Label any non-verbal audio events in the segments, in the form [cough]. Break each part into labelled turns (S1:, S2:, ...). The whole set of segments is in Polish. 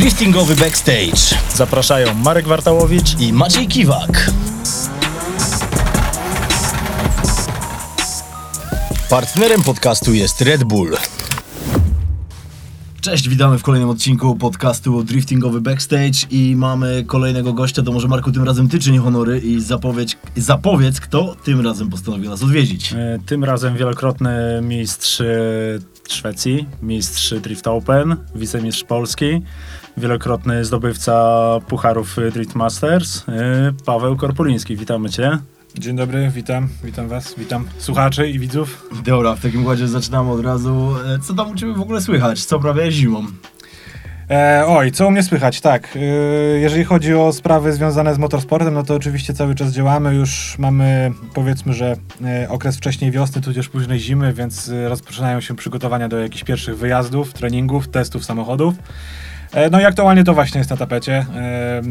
S1: Driftingowy Backstage
S2: Zapraszają Marek Wartałowicz
S1: i Maciej Kiwak. Partnerem podcastu jest Red Bull. Cześć, witamy w kolejnym odcinku podcastu Driftingowy Backstage i mamy kolejnego gościa, to może Marku tym razem ty czyni honory i zapowiedź, zapowiedz kto tym razem postanowił nas odwiedzić.
S2: E, Tym razem wielokrotny mistrz e, Szwecji, mistrz Drift Open, wicemistrz Polski, wielokrotny zdobywca pucharów Drift Masters, e, Paweł Korpuliński. Witamy Cię.
S3: Dzień dobry, witam, witam was, witam słuchaczy i widzów.
S1: Dobra, w takim układzie zaczynamy od razu. E, Co tam u Ciebie w ogóle słychać? Co prawie zimą?
S3: E, oj, co u mnie słychać? Tak, e, jeżeli chodzi o sprawy związane z motorsportem, no to oczywiście cały czas działamy, już mamy powiedzmy, że e, okres wcześniej wiosny, tudzież późnej zimy, więc rozpoczynają się przygotowania do jakichś pierwszych wyjazdów, treningów, testów samochodów. E, No i aktualnie to właśnie jest na tapecie. E,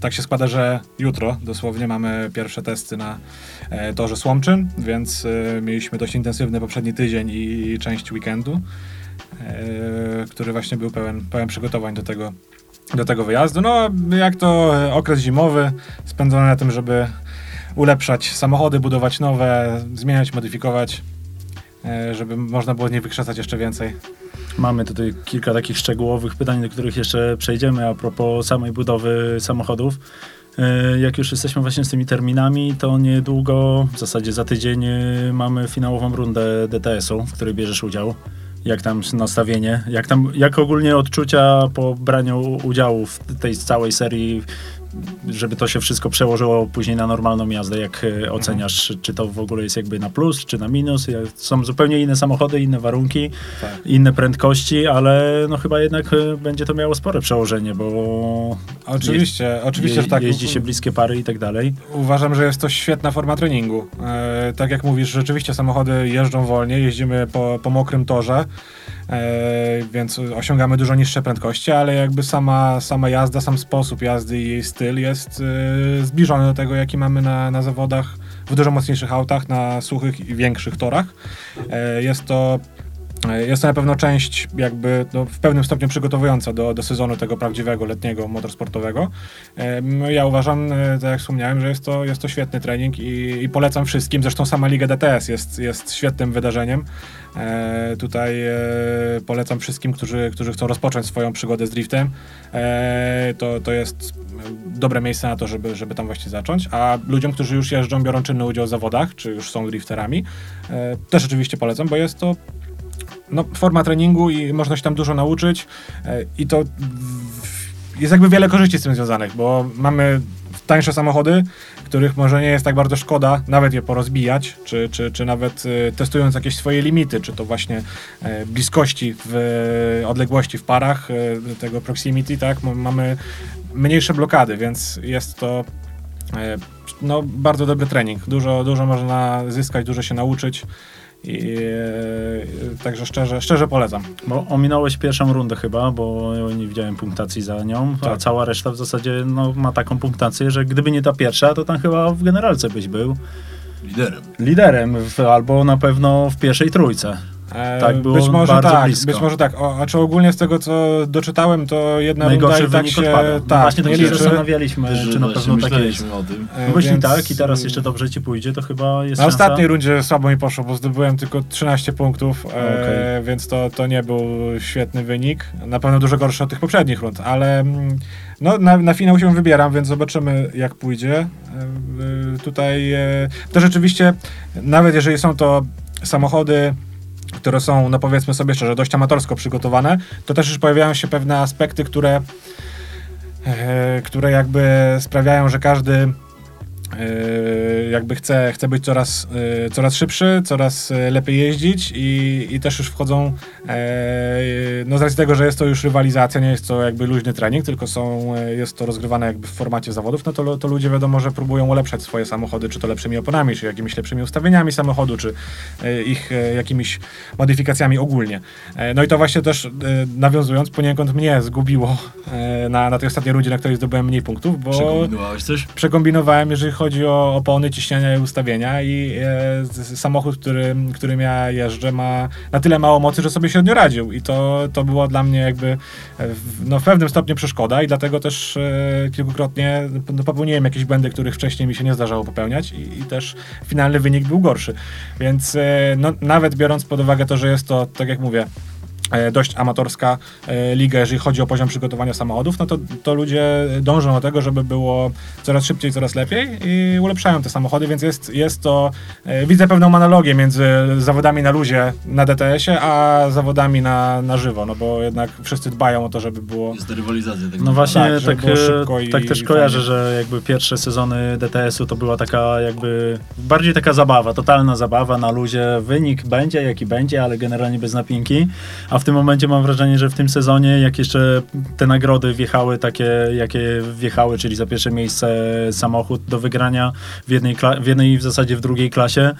S3: Tak się składa, że jutro dosłownie mamy pierwsze testy na e, torze Słomczyn, więc mieliśmy dość intensywny poprzedni tydzień i część weekendu, który właśnie był pełen, pełen przygotowań do tego, do tego wyjazdu. No, jak to okres zimowy, spędzony na tym, żeby ulepszać samochody, budować nowe, zmieniać, modyfikować, żeby można było nich wykrzesać jeszcze więcej.
S2: Mamy tutaj kilka takich szczegółowych pytań, do których jeszcze przejdziemy a propos samej budowy samochodów. E, Jak już jesteśmy właśnie z tymi terminami, to niedługo, w zasadzie za tydzień, e, mamy finałową rundę DTS-u, w której bierzesz udział. Jak tam nastawienie, jak tam, jak ogólnie odczucia po braniu udziału w tej całej serii, żeby to się wszystko przełożyło później na normalną jazdę, jak e, oceniasz, czy to w ogóle jest jakby na plus, czy na minus? Są zupełnie inne samochody, inne warunki,
S3: Tak.
S2: inne prędkości, ale no chyba jednak e, będzie to miało spore przełożenie, bo
S3: Oczywiście, oczywiście,
S2: je,
S3: że tak.
S2: jeździ się bliskie pary i tak dalej.
S3: Uważam, że jest to świetna forma treningu. E, tak jak mówisz, rzeczywiście samochody jeżdżą wolniej, jeździmy po, po mokrym torze, więc osiągamy dużo niższe prędkości, ale jakby sama, sama jazda, sam sposób jazdy i jej styl jest e, zbliżony do tego, jaki mamy na, na zawodach w dużo mocniejszych autach, na suchych i większych torach. E, jest to E, Jest to na pewno część jakby no, w pewnym stopniu przygotowująca do, do sezonu tego prawdziwego letniego motorsportowego. Em, Ja uważam, e, tak jak wspomniałem, że jest to, jest to świetny trening i, i polecam wszystkim. Zresztą sama Liga DTS jest, jest świetnym wydarzeniem. E, tutaj e, polecam wszystkim, którzy, którzy chcą rozpocząć swoją przygodę z driftem. E, to, to jest dobre miejsce na to, żeby, żeby tam właśnie zacząć. A ludziom, którzy już jeżdżą, biorą czynny udział w zawodach, czy już są drifterami, e, też oczywiście polecam, bo jest to no, forma treningu i można się tam dużo nauczyć e, i to jest jakby wiele korzyści z tym związanych, bo mamy tańsze samochody, których może nie jest tak bardzo szkoda nawet je porozbijać, czy, czy, czy nawet e, testując jakieś swoje limity, czy to właśnie e, bliskości w odległości w parach, tego proximity, tak, mamy mniejsze blokady, więc jest to no, bardzo dobry trening. Dużo, dużo można zyskać, dużo się nauczyć. I, e, także szczerze, szczerze polecam.
S2: Bo ominąłeś pierwszą rundę chyba, bo nie widziałem punktacji za nią, a
S3: Tak.
S2: cała reszta w zasadzie no, ma taką punktację, że gdyby nie ta pierwsza, to tam chyba w generalce byś był
S1: Liderem.
S2: liderem, w, albo na pewno w pierwszej trójce.
S3: E,
S2: Tak, było
S3: być może
S2: bardzo
S3: tak,
S2: blisko.
S3: być może tak. O, a czy ogólnie z tego, co doczytałem, to jedna
S2: Najgorszy
S3: runda i tak
S2: wynik
S3: się
S2: odpada. No
S3: tak,
S2: Właśnie tak
S3: nie
S2: się
S3: liczy.
S2: zastanawialiśmy, czy na pewno tak jest.
S1: o tym.
S3: E,
S2: No właśnie
S3: więc,
S2: tak i teraz jeszcze dobrze ci pójdzie, to chyba jest
S3: Na
S2: szansa.
S3: ostatniej rundzie słabo mi poszło, bo zdobyłem tylko 13 punktów, e,
S2: Okej.
S3: więc to, to nie był świetny wynik. Na pewno dużo gorszy od tych poprzednich rund, ale mm, no, na, na finał się wybieram, więc zobaczymy jak pójdzie. E, e, tutaj e, to rzeczywiście, nawet jeżeli są to samochody które są, no powiedzmy sobie szczerze, dość amatorsko przygotowane, to też już pojawiają się pewne aspekty, które, e, które jakby sprawiają, że każdy jakby chce, chce być coraz, e, coraz szybszy, coraz e, lepiej jeździć i, i też już wchodzą, e, no z racji tego, że jest to już rywalizacja, nie jest to jakby luźny trening, tylko są, e, jest to rozgrywane jakby w formacie zawodów, no to, to ludzie wiadomo, że próbują ulepszać swoje samochody, czy to lepszymi oponami, czy jakimiś lepszymi ustawieniami samochodu, czy e, ich e, jakimiś modyfikacjami ogólnie. E, No i to właśnie też e, nawiązując, poniekąd mnie zgubiło e, na, na tej ostatniej rundzie, na której zdobyłem mniej punktów, bo
S1: Przekombinowałeś coś?
S3: przekombinowałem, jeżeli chodzi o opony, ciśnienia i ustawienia i e, samochód, który, którym ja jeżdżę ma na tyle mało mocy, że sobie średnio radził i to, to było dla mnie jakby e, w, no, w pewnym stopniu przeszkoda i dlatego też e, kilkukrotnie no, popełniłem jakieś błędy, których wcześniej mi się nie zdarzało popełniać i, i też finalny wynik był gorszy. Więc e, no, nawet biorąc pod uwagę to, że jest to, tak jak mówię, dość amatorska e, liga, jeżeli chodzi o poziom przygotowania samochodów, no to, to ludzie dążą do tego, żeby było coraz szybciej, coraz lepiej i ulepszają te samochody, więc jest, jest to, e, widzę pewną analogię między zawodami na luzie na DTS-ie, a zawodami na, na żywo, no bo jednak wszyscy dbają o to, żeby było...
S1: Jest to rywalizacja. Tak
S2: No właśnie,
S3: Tak,
S2: tak,
S3: było
S2: e,
S3: szybko i-
S2: tak też kojarzę,
S3: fajnie.
S2: że jakby pierwsze sezony DTS-u to była taka jakby bardziej taka zabawa, totalna zabawa na luzie. Wynik będzie jaki będzie, ale generalnie bez napinki. A w tym momencie mam wrażenie, że w tym sezonie, jak jeszcze te nagrody wjechały takie, jakie wjechały, czyli za pierwsze miejsce samochód do wygrania w jednej, w jednej w zasadzie w drugiej klasie,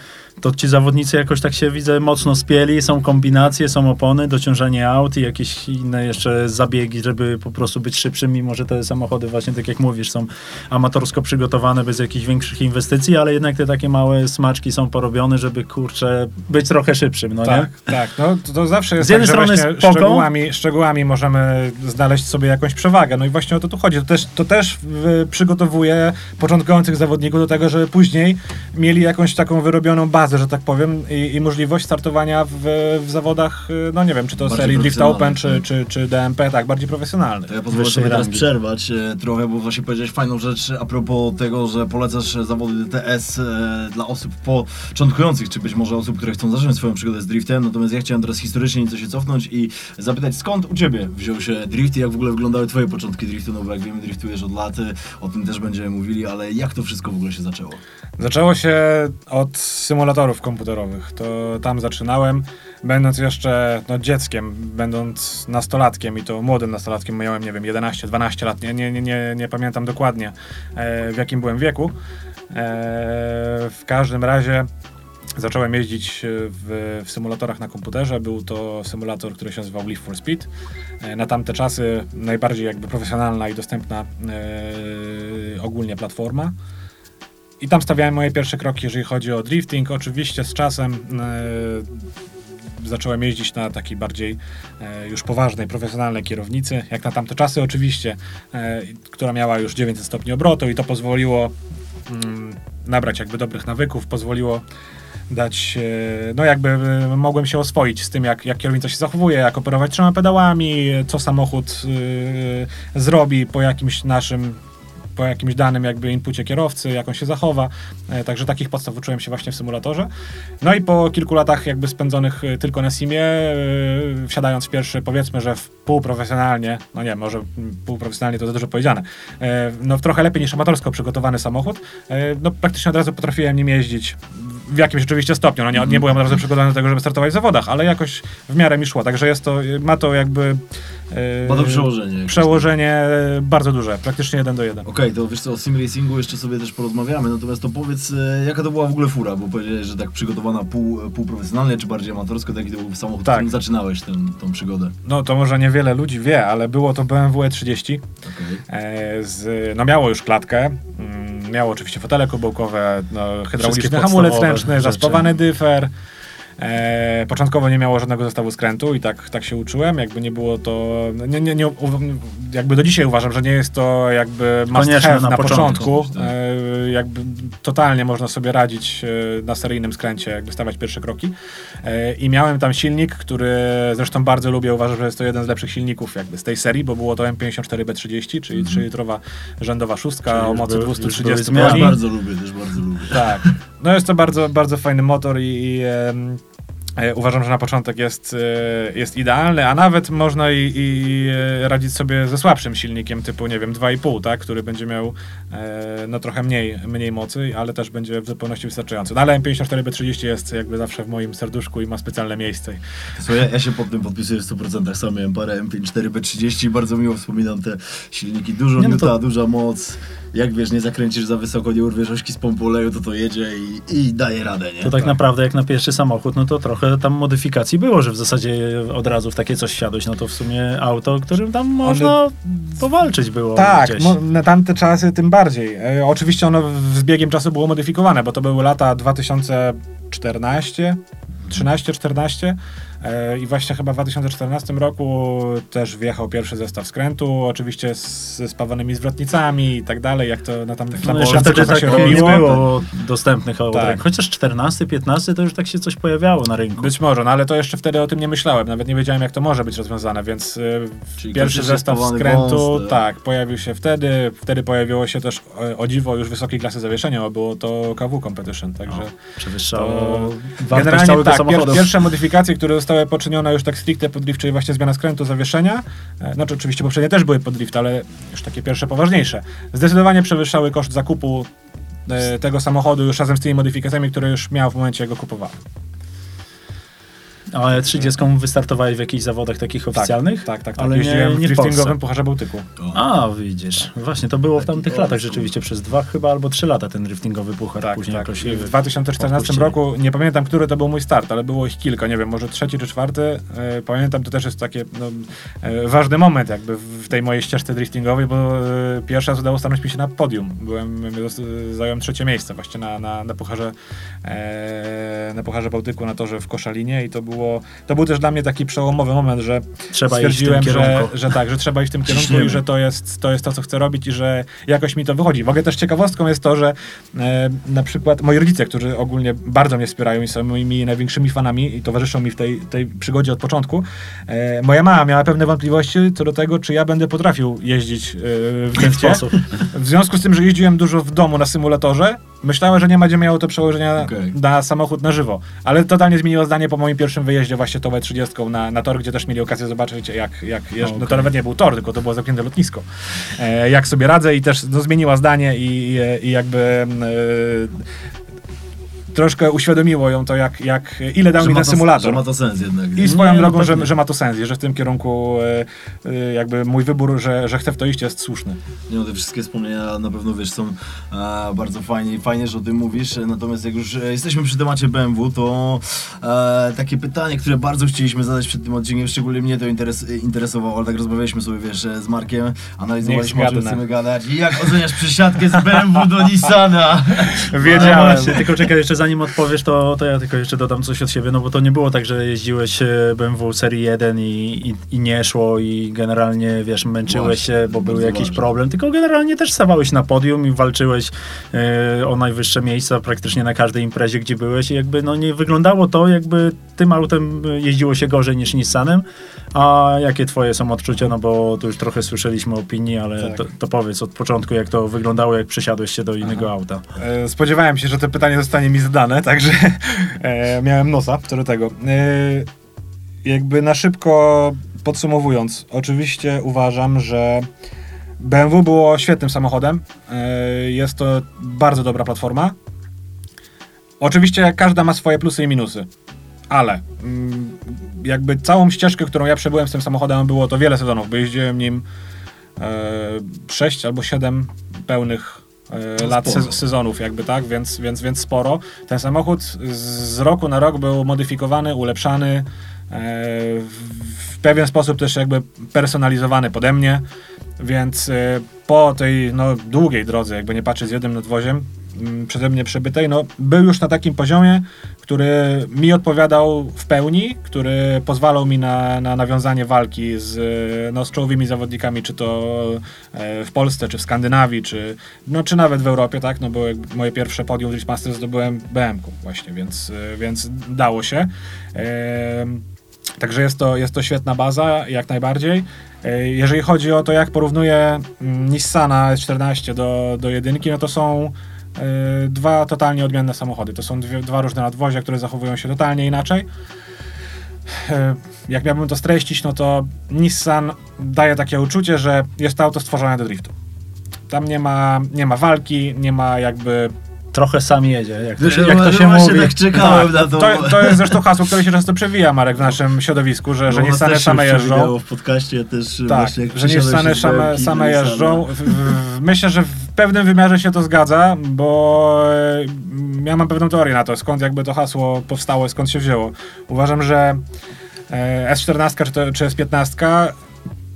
S2: to ci zawodnicy jakoś tak się widzę mocno spieli, są kombinacje, są opony, dociążenie aut i jakieś inne jeszcze zabiegi, żeby po prostu być szybszym, mimo że te samochody właśnie tak jak mówisz, są amatorsko przygotowane bez jakichś większych inwestycji, ale jednak te takie małe smaczki są porobione, żeby kurczę być trochę szybszym, no
S3: tak,
S2: nie?
S3: tak. No, to, to zawsze jest
S2: Z jednej
S3: tak, że
S2: strony
S3: właśnie
S2: spoko.
S3: szczegółami, szczegółami możemy znaleźć sobie jakąś przewagę. No i właśnie o to tu chodzi. To też, to też przygotowuje początkujących zawodników do tego, żeby później mieli jakąś taką wyrobioną bazę, że tak powiem, i, i możliwość startowania w, w zawodach, y, no nie wiem, czy to
S1: Bardziej
S3: serii Drift Open, czy, czy, czy DMP, tak, bardziej profesjonalnych.
S1: To ja pozwolę sobie teraz
S2: rangi.
S1: przerwać e, trochę, bo właśnie powiedziałeś fajną rzecz a propos tego, że polecasz zawody DTS e, dla osób początkujących, czy być może osób, które chcą zacząć swoją przygodę z driftem. Natomiast ja chciałem teraz historycznie nieco się cofnąć i zapytać, skąd u Ciebie wziął się drift i jak w ogóle wyglądały Twoje początki driftu, no bo jak wiemy, driftujesz od lat, o tym też będziemy mówili, ale jak to wszystko w ogóle się zaczęło?
S3: Zaczęło się od symulatorów komputerowych. To tam zaczynałem, będąc jeszcze no, dzieckiem, będąc nastolatkiem i to młodym nastolatkiem, miałem, nie wiem, 11-12 lat, nie, nie, nie, nie, pamiętam dokładnie e, w jakim byłem wieku. E, w każdym razie zacząłem jeździć w, w symulatorach na komputerze. Był to symulator, który się nazywał Live for Speed. E, Na tamte czasy najbardziej jakby profesjonalna i dostępna ogólnie platforma. I tam stawiałem moje pierwsze kroki, jeżeli chodzi o drifting. Oczywiście z czasem e, zacząłem jeździć na takiej bardziej e, już poważnej, profesjonalnej kierownicy, jak na tamte czasy oczywiście, e, która miała już 900 stopni obrotu i to pozwoliło mm, nabrać jakby dobrych nawyków, pozwoliło dać, no jakby mogłem się oswoić z tym, jak, jak kierownica się zachowuje, jak operować trzema pedałami, co samochód zrobi po jakimś naszym po jakimś danym jakby inpucie kierowcy, jak on się zachowa. E, Także takich podstaw uczyłem się właśnie w symulatorze. No i po kilku latach jakby spędzonych e, tylko na simie, e, wsiadając w pierwszy, powiedzmy, że w półprofesjonalnie, no nie, może półprofesjonalnie to za dużo powiedziane, no w trochę lepiej niż amatorsko przygotowany samochód, no praktycznie od razu potrafiłem nim jeździć w jakimś oczywiście stopniu. No nie, nie byłem od razu przygotowany do tego, żeby startować w zawodach, ale jakoś w miarę mi szło. Także jest to, ma to jakby... e,
S1: Ma to przełożenie.
S3: Przełożenie e, bardzo duże, praktycznie jeden do jeden.
S1: Okej, to wiesz co, o sim racingu jeszcze sobie też porozmawiamy, natomiast to powiedz, e, jaka to była w ogóle fura, bo powiedziałeś, że tak przygotowana pół, półprofesjonalnie, czy bardziej amatorsko, taki to był samochód,
S3: Tak.
S1: którym zaczynałeś ten, tą przygodę.
S3: No to może niewiele ludzi wie, ale było to BMW E30.
S1: Okej.
S3: E, z, no miało już klatkę, mm, miało oczywiście fotele kubełkowe, no, hydrauliczny hamulec ręczny, zaspawany dyfer. E, początkowo nie miało żadnego zestawu skrętu i tak, tak się uczyłem, jakby nie było to, nie, nie, nie, jakby do dzisiaj uważam, że nie jest to jakby must have
S2: na
S3: na,
S2: początku.
S3: początku, e, jakby totalnie można sobie radzić e, na seryjnym skręcie, jakby stawiać pierwsze kroki e, i miałem tam silnik, który zresztą bardzo lubię, uważam, że jest to jeden z lepszych silników jakby z tej serii, bo było to M54B30, czyli 3-litrowa rzędowa szóstka
S2: Czyli
S3: o mocy
S2: już
S3: 230
S2: były
S1: Też
S2: zmiany.
S3: koni.
S1: bardzo lubię, też bardzo lubię.
S3: Tak. No jest to bardzo, bardzo fajny motor i, i e, uważam, że na początek jest, e, jest idealny, a nawet można i, i e, radzić sobie ze słabszym silnikiem typu, nie wiem, 2,5, tak, który będzie miał e, no trochę mniej, mniej mocy, ale też będzie w zupełności wystarczający. No ale M54B30 jest jakby zawsze w moim serduszku i ma specjalne miejsce.
S1: Słuchaj, ja, ja się pod tym podpisuję w 100%. Sam miałem parę M54B30 i bardzo miło wspominam te silniki. Dużo
S2: Nie, no
S1: miuta,
S2: to-
S1: duża moc. jak wiesz, nie zakręcisz za wysoko, nie urwiesz ośki z pompy oleju, to to jedzie i, i daje radę, nie?
S2: To tak naprawdę jak na pierwszy samochód, no to trochę tam modyfikacji było, że w zasadzie od razu w takie coś wsiadłeś, no to w sumie auto, którym tam można powalczyć było
S3: Tak,
S2: gdzieś.
S3: no, na tamte czasy tym bardziej. E, oczywiście ono z biegiem czasu było modyfikowane, bo to były lata 2014, 13-14 e, i właśnie chyba w 2014 roku też wjechał pierwszy zestaw skrętu, oczywiście z, ze spawanymi zwrotnicami i tak dalej, jak to na tamtych
S2: No
S3: na
S2: jeszcze wtedy tak
S3: się
S2: nie
S3: robiło.
S2: było dostępnych aut.
S3: Tak.
S2: Chociaż 14, 15 to już tak się coś pojawiało na rynku.
S3: Być może, no ale to jeszcze wtedy o tym nie myślałem, nawet nie wiedziałem jak to może być rozwiązane, więc y,
S1: Czyli
S3: pierwszy zestaw skrętu,
S1: wąs,
S3: tak, pojawił się wtedy, wtedy pojawiło się też e, o dziwo już wysokiej klasy zawieszenia, bo było to KW Competition, także
S2: Przewyższało
S3: to
S2: wartość
S3: generalnie
S2: całego
S3: tak, pier, pierwsze modyfikacje, które zostały poczynione już tak stricte pod drift, czyli właśnie zmiana skrętu, zawieszenia, e, znaczy oczywiście poprzednie też były pod drift, ale już takie pierwsze poważniejsze, zdecydowanie przewyższały koszt zakupu e, tego samochodu już razem z tymi modyfikacjami, które już miał w momencie jego kupowania.
S2: Ale 30 wystartowałeś w jakichś zawodach takich oficjalnych?
S3: Tak, tak, tak.
S2: Ale
S3: Jeździłem
S2: nie, nie
S3: w driftingowym. Pucharze Bałtyku.
S2: A, widzisz. Właśnie, to było w tamtych latach rzeczywiście. Przez dwa chyba albo trzy lata ten driftingowy puchar.
S3: Tak,
S2: Później
S3: tak.
S2: jakoś...
S3: I w 2014
S2: odpuścili.
S3: roku, nie pamiętam, który to był mój start, ale było ich kilka, nie wiem, może trzeci czy czwarty. E, pamiętam, to też jest taki no, e, ważny moment jakby w tej mojej ścieżce driftingowej, bo e, pierwszy raz udało stanąć mi się na podium. Byłem, e, zająłem trzecie miejsce właśnie na, na, na, pucharze, e, na Pucharze Bałtyku, na torze w Koszalinie i to było, to był też dla mnie taki przełomowy moment, że
S2: Trzeba
S3: stwierdziłem, że, że tak, że trzeba iść w tym kierunku
S1: Ciśniemy.
S3: i że to jest, to jest to, co chcę robić i że jakoś mi to wychodzi. W ogóle też ciekawostką jest to, że e, na przykład moi rodzice, którzy ogólnie bardzo mnie wspierają i są moimi największymi fanami i towarzyszą mi w tej, tej przygodzie od początku, e, moja mama miała pewne wątpliwości co do tego, czy ja będę potrafił jeździć e, w drifcie.
S2: sposób.
S3: W związku z tym, że jeździłem dużo w domu na symulatorze, myślałem, że nie będzie miało to przełożenia
S1: Okej.
S3: na samochód na żywo. Ale totalnie zmieniło zdanie po moim pierwszym wyjeździe właśnie tą E30 na, na tor, gdzie też mieli okazję zobaczyć, jak, jak jeżdżę. No to nawet nie był tor, tylko to było zamknięte lotnisko. E, jak sobie radzę i też no, zmieniła zdanie i, i, i jakby e, troszkę uświadomiło ją to, jak, jak ile dał
S1: Że
S3: mi ten
S1: to-
S3: symulator.
S1: Że ma to sens jednak.
S3: I swoją
S2: Nie, no
S3: drogą, że, że ma to sens i że w tym kierunku e, e, jakby mój wybór, że, że chcę w to iść jest słuszny.
S1: Nie, no, te wszystkie wspomnienia na pewno wiesz, są e, bardzo fajnie, fajnie, że o tym mówisz. Natomiast jak już e, jesteśmy przy temacie BMW, to e, takie pytanie, które bardzo chcieliśmy zadać przed tym odcinkiem, szczególnie mnie to interes, interesowało, ale tak rozmawialiśmy sobie, wiesz, e, z Markiem, analizowaliśmy, o czym chcemy gadać. I jak oceniasz przesiadkę z BMW do Nissana? [laughs]
S2: No
S3: Wiedziałem.
S2: właśnie, tylko czekaj, jeszcze zanim odpowiesz, to, to ja tylko jeszcze dodam coś od siebie, no bo to nie było tak, że jeździłeś e, BMW serii 1 i, i, i nie szło i generalnie, wiesz, męczyłeś się, bo był jakiś
S1: ważne.
S2: problem, tylko generalnie też stawałeś na podium i walczyłeś e, o najwyższe miejsca praktycznie na każdej imprezie, gdzie byłeś i jakby no nie wyglądało to, jakby tym autem jeździło się gorzej niż Nissanem, a jakie twoje są odczucia, no bo tu już trochę słyszeliśmy opinii, ale
S3: Tak.
S2: to, to powiedz od początku, jak to wyglądało, jak przesiadłeś się do innego auta.
S3: E, Spodziewałem się, że to pytanie zostanie mi zadane, [laughs] także e, miałem nosa do tego. E, jakby na szybko podsumowując, oczywiście uważam, że BMW było świetnym samochodem. E, jest to bardzo dobra platforma. Oczywiście każda ma swoje plusy i minusy, ale mm, jakby całą ścieżkę, którą ja przebyłem z tym samochodem, było to wiele sezonów, bo jeździłem nim e, 6 albo 7 pełnych e,
S1: No
S3: lat
S1: sporo.
S3: sezonów, jakby tak, więc, więc, więc sporo. Ten samochód z, roku na rok był modyfikowany, ulepszany, e, w, pewien sposób też jakby personalizowany pode mnie, więc po tej no, długiej drodze, jakby nie patrzeć z jednym nadwoziem, przeze mnie przebytej, no, był już na takim poziomie, który mi odpowiadał w pełni, który pozwalał mi na, na nawiązanie walki z, e, no, z czołowymi zawodnikami, czy to e, w Polsce, czy w Skandynawii, czy, no, czy nawet w Europie, tak, no bo moje pierwsze podium Drift Masters zdobyłem BM-ku właśnie, więc, e, więc dało się. Także jest to, jest to świetna baza, jak najbardziej. Jeżeli chodzi o to, jak porównuję mm, Nissana S14 do, do jedynki, no to są dwa totalnie odmienne samochody. To są dwie, dwa różne nadwozia, które zachowują się totalnie inaczej. E, Jak miałbym to streścić, no to Nissan daje takie uczucie, że jest to auto stworzone do driftu. Tam nie ma, nie ma walki, nie ma jakby
S2: Trochę sam jedzie, jak to się,
S1: No,
S2: jak to
S1: no
S2: się mówi.
S1: tak czekałem na to.
S3: to, to jest zresztą hasło, które się często przewija, Marek, w naszym środowisku, że, że
S1: No,
S3: Nissany
S1: też
S3: same
S1: się
S3: jeżdżą.
S1: w podcaście też
S3: Tak,
S1: właśnie jak
S3: że Nissany same, same jeżdżą. W, w, myślę, że w pewnym wymiarze się to zgadza, bo e, ja mam pewną teorię na to, skąd jakby to hasło powstało, skąd się wzięło. Uważam, że e, S14 czy, to, czy S15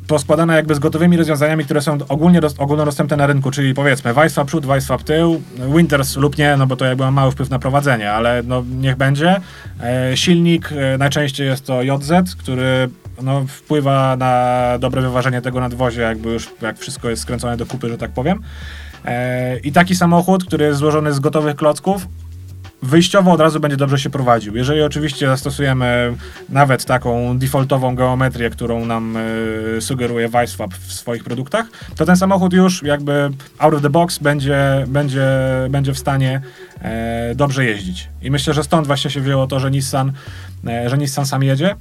S3: poskładane jakby z gotowymi rozwiązaniami, które są ogólnie dos- ogólnodostępne na rynku, czyli powiedzmy Weisswap przód, Weisswap tył, Winters lub nie, no bo to jakby ma mały wpływ na prowadzenie, ale no niech będzie. E, silnik e, najczęściej jest to JZ, który no, wpływa na dobre wyważenie tego nadwozia, jakby już jak wszystko jest skręcone do kupy, że tak powiem. E, I taki samochód, który jest złożony z gotowych klocków, wyjściowo od razu będzie dobrze się prowadził. Jeżeli oczywiście zastosujemy nawet taką defaultową geometrię, którą nam e, sugeruje Weisswap w swoich produktach, to ten samochód już jakby out of the box będzie, będzie, będzie w stanie e, dobrze jeździć. I myślę, że stąd właśnie się wzięło to, że Nissan, że Nissan sam jedzie.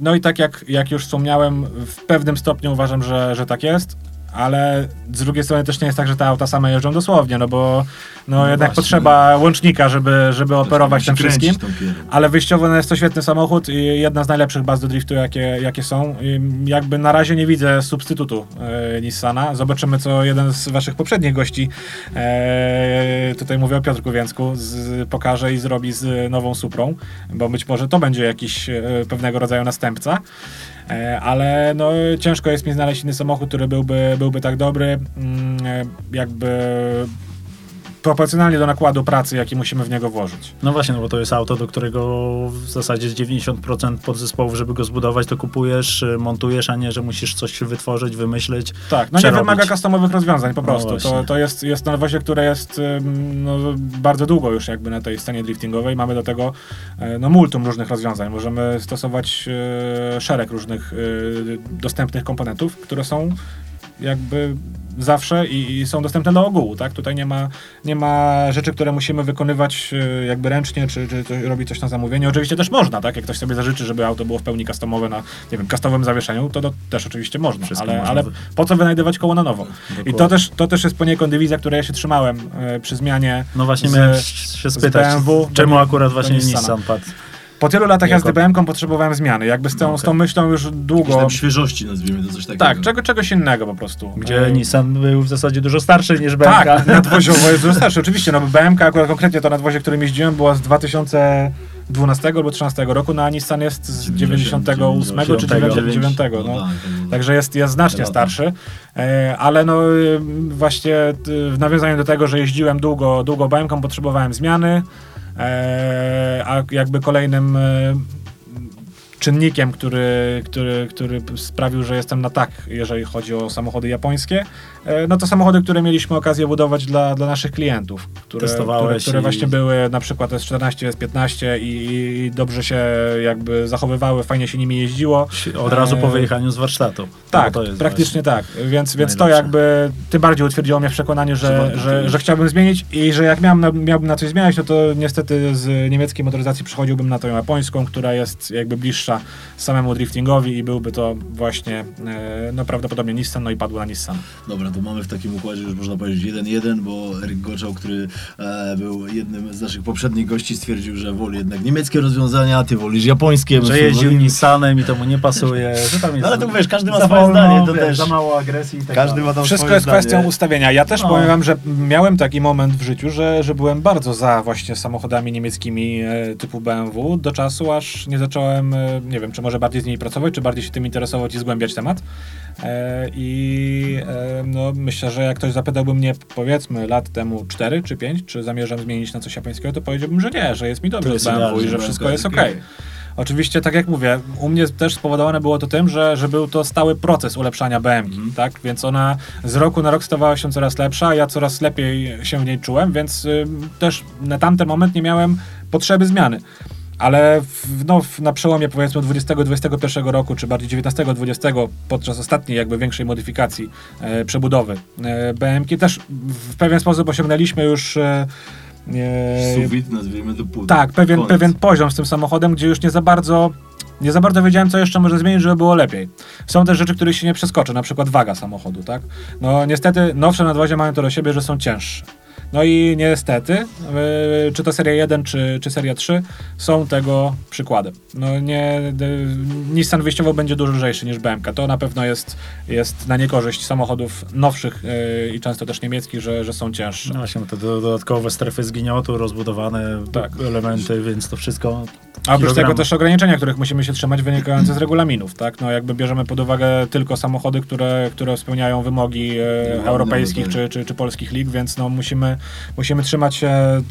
S3: No i tak jak, jak już wspomniałem, w pewnym stopniu uważam, że, że tak jest, ale z drugiej strony też nie jest tak, że te auta same jeżdżą dosłownie, no bo no,
S1: No
S3: jednak
S1: właśnie.
S3: potrzeba łącznika, żeby, żeby operować tym wszystkim. Ale wyjściowo no, jest to świetny samochód i jedna z najlepszych baz do driftu, jakie, jakie są. I jakby na razie nie widzę substytutu e, Nissana. Zobaczymy, co jeden z waszych poprzednich gości, e, tutaj mówię o Piotrku Więcku, z, pokaże i zrobi z nową Suprą, bo być może to będzie jakiś e, pewnego rodzaju następca. E, ale no, ciężko jest mi znaleźć inny samochód, który byłby, byłby tak dobry, mm, e, jakby proporcjonalnie do nakładu pracy, jaki musimy w niego włożyć.
S2: No właśnie, no bo to jest auto, do którego w zasadzie z 90% podzespołów, żeby go zbudować, to kupujesz, y, montujesz, a nie, że musisz coś wytworzyć, wymyśleć.
S3: Tak, no
S2: przerobić.
S3: nie wymaga customowych rozwiązań po
S2: No
S3: prostu.
S2: właśnie.
S3: to, to jest, jest nadwozie, które jest no, bardzo długo już jakby na tej scenie driftingowej. Mamy do tego e, no, multum różnych rozwiązań. Możemy stosować e, szereg różnych e, dostępnych komponentów, które są jakby zawsze i, i są dostępne do ogółu, tak? Tutaj nie ma, nie ma rzeczy, które musimy wykonywać e, jakby ręcznie, czy, czy, czy robić coś na zamówienie. Oczywiście też można, tak? Jak ktoś sobie zażyczy, żeby auto było w pełni customowe na, nie wiem, customowym zawieszeniu, to, to też oczywiście można, ale,
S2: można
S3: ale po co wynajdywać koło na nowo? I
S2: Dokładnie.
S3: to też, to też jest poniekąd dywizja, której ja się trzymałem e, przy zmianie.
S2: No właśnie
S3: z-
S2: miałem się spytać,
S3: BMW
S2: czemu akurat właśnie. Nissan padł.
S3: Po tylu latach jazdy BM-ką potrzebowałem zmiany. Jakby z tą,
S2: No
S3: z tą myślą już długo.
S1: tam świeżości nazwijmy to coś takiego.
S3: Tak, czego, czegoś innego po prostu.
S2: Gdzie
S3: E,
S2: Nissan był w zasadzie dużo starszy niż BMW.
S3: Tak, [laughs] nadwoziowo jest dużo starszy, oczywiście. No BMK akurat konkretnie to nadwozie, którym jeździłem, była z 2012 albo 2013 roku, no a Nissan jest z 98 czy 99. No.
S1: tak, tak,
S3: Także jest, jest znacznie starszy. E, ale no y, właśnie y, w nawiązaniu do tego, że jeździłem długo, długo BMK, potrzebowałem zmiany, a jakby kolejnym e, czynnikiem, który, który, który sprawił, że jestem na tak, jeżeli chodzi o samochody japońskie, e, no to samochody, które mieliśmy okazję budować dla, dla naszych klientów, które, które, które
S2: i-
S3: właśnie były na przykład S14, S15 i, i dobrze się jakby zachowywały, fajnie się nimi jeździło.
S2: Od razu po
S3: E,
S2: wyjechaniu z warsztatu.
S3: Tak,
S2: No jest
S3: praktycznie tak. Więc, więc to jakby tym bardziej utwierdziło mnie w przekonaniu,
S1: Że
S3: że, że, chciałbym zmienić i że jak miałem na, miałbym na coś zmieniać, no to niestety z niemieckiej motoryzacji przechodziłbym na tą japońską, która jest jakby bliższa samemu driftingowi i byłby to właśnie e, no prawdopodobnie Nissan, no i padło na Nissan.
S1: Dobra, to mamy w takim układzie już można powiedzieć 1-1, bo Erik Goczał, który e, był jednym z naszych poprzednich gości, stwierdził, że woli jednak niemieckie rozwiązania, ty wolisz japońskie.
S2: Że jeździł Nissanem i to mu nie pasuje. Że tam jest
S1: No ale to wiesz, każdy ma
S2: za
S1: swoje
S2: wolno,
S1: zdanie, to
S2: wiesz,
S1: też-
S2: Za mało agresji i tak
S1: Każdy ma tam
S3: Wszystko
S1: swoje
S3: jest kwestią
S1: zdanie.
S3: ustawienia. Ja też
S2: No.
S3: powiem wam, że miałem taki moment w życiu, że, że byłem bardzo za właśnie samochodami niemieckimi e, typu BMW do czasu, aż nie zacząłem, e, nie wiem, czy może bardziej z nimi pracować, czy bardziej się tym interesować i zgłębiać temat. E, I e, no, myślę, że jak ktoś zapytałby mnie, powiedzmy, lat temu 4 czy 5, czy zamierzam zmienić na coś japońskiego, to powiedziałbym, że nie, że jest mi dobrze z BMW i że wszystko
S1: BMW
S3: jest ok.
S1: okej.
S3: Oczywiście, tak jak mówię, u mnie też spowodowane było to tym, że, że był to stały proces ulepszania BM,
S1: Mhm.
S3: tak? Więc ona z roku na rok stawała się coraz lepsza, a ja coraz lepiej się w niej czułem, więc y, też na tamten moment nie miałem potrzeby zmiany. Ale w, no, na przełomie powiedzmy 20-21 roku, czy bardziej 19-20, podczas ostatniej jakby większej modyfikacji e, przebudowy e, BMK też w pewien sposób osiągnęliśmy już e, e,
S1: nazwijmy to pół.
S3: tak, pewien,
S1: Koniec.
S3: pewien poziom z tym samochodem, gdzie już nie za bardzo nie za bardzo wiedziałem, co jeszcze może zmienić, żeby było lepiej. Są też rzeczy, których się nie przeskoczy, na przykład waga samochodu, tak? No niestety nowsze nadwozia mają to do siebie, że są cięższe. No i niestety, y, czy to seria 1, czy, czy seria 3 są tego przykładem. No nie, Nissan wyjściowo będzie dużo lżejszy niż BMK. To na pewno jest, jest na niekorzyść samochodów nowszych y, i często też niemieckich, że, że są cięższe.
S2: No właśnie, te do- dodatkowe strefy zgniotu, rozbudowane
S3: Tak.
S2: elementy, więc to wszystko
S3: A oprócz tego też ograniczenia, których musimy się trzymać wynikające z regulaminów, tak? No jakby bierzemy pod uwagę tylko samochody, które, które spełniają wymogi e, europejskich czy, czy, czy polskich lig, więc no musimy, musimy trzymać się e,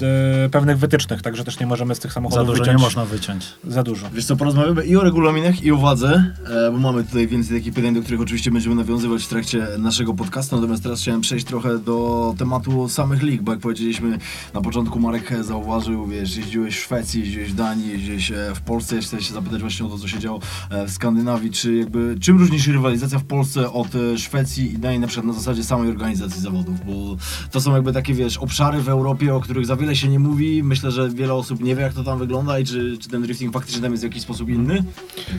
S3: pewnych wytycznych, także też nie możemy z tych
S2: za
S3: samochodów
S2: dużo
S3: wyciąć
S2: nie można wyciąć.
S3: za dużo.
S1: Wiesz co, porozmawiamy i o regulaminach, i o wadze, bo mamy tutaj więcej takich pytań, do których oczywiście będziemy nawiązywać w trakcie naszego podcastu, natomiast teraz chciałem przejść trochę do tematu samych lig, bo jak powiedzieliśmy na początku, Marek zauważył, wiesz, jeździłeś w Szwecji, jeździłeś w Danii, jeździłeś e, w Polsce, ja chcę się zapytać właśnie o to, co się działo e, w Skandynawii, czy jakby, czym różni się rywalizacja w Polsce od Szwecji i Danii na przykład na zasadzie samej organizacji zawodów, bo to są jakby takie, wiesz, obszary w Europie, o których za wiele się nie mówi, myślę, że wiele osób nie wie, jak to tam wygląda i czy, czy ten drifting faktycznie tam jest w jakiś sposób inny?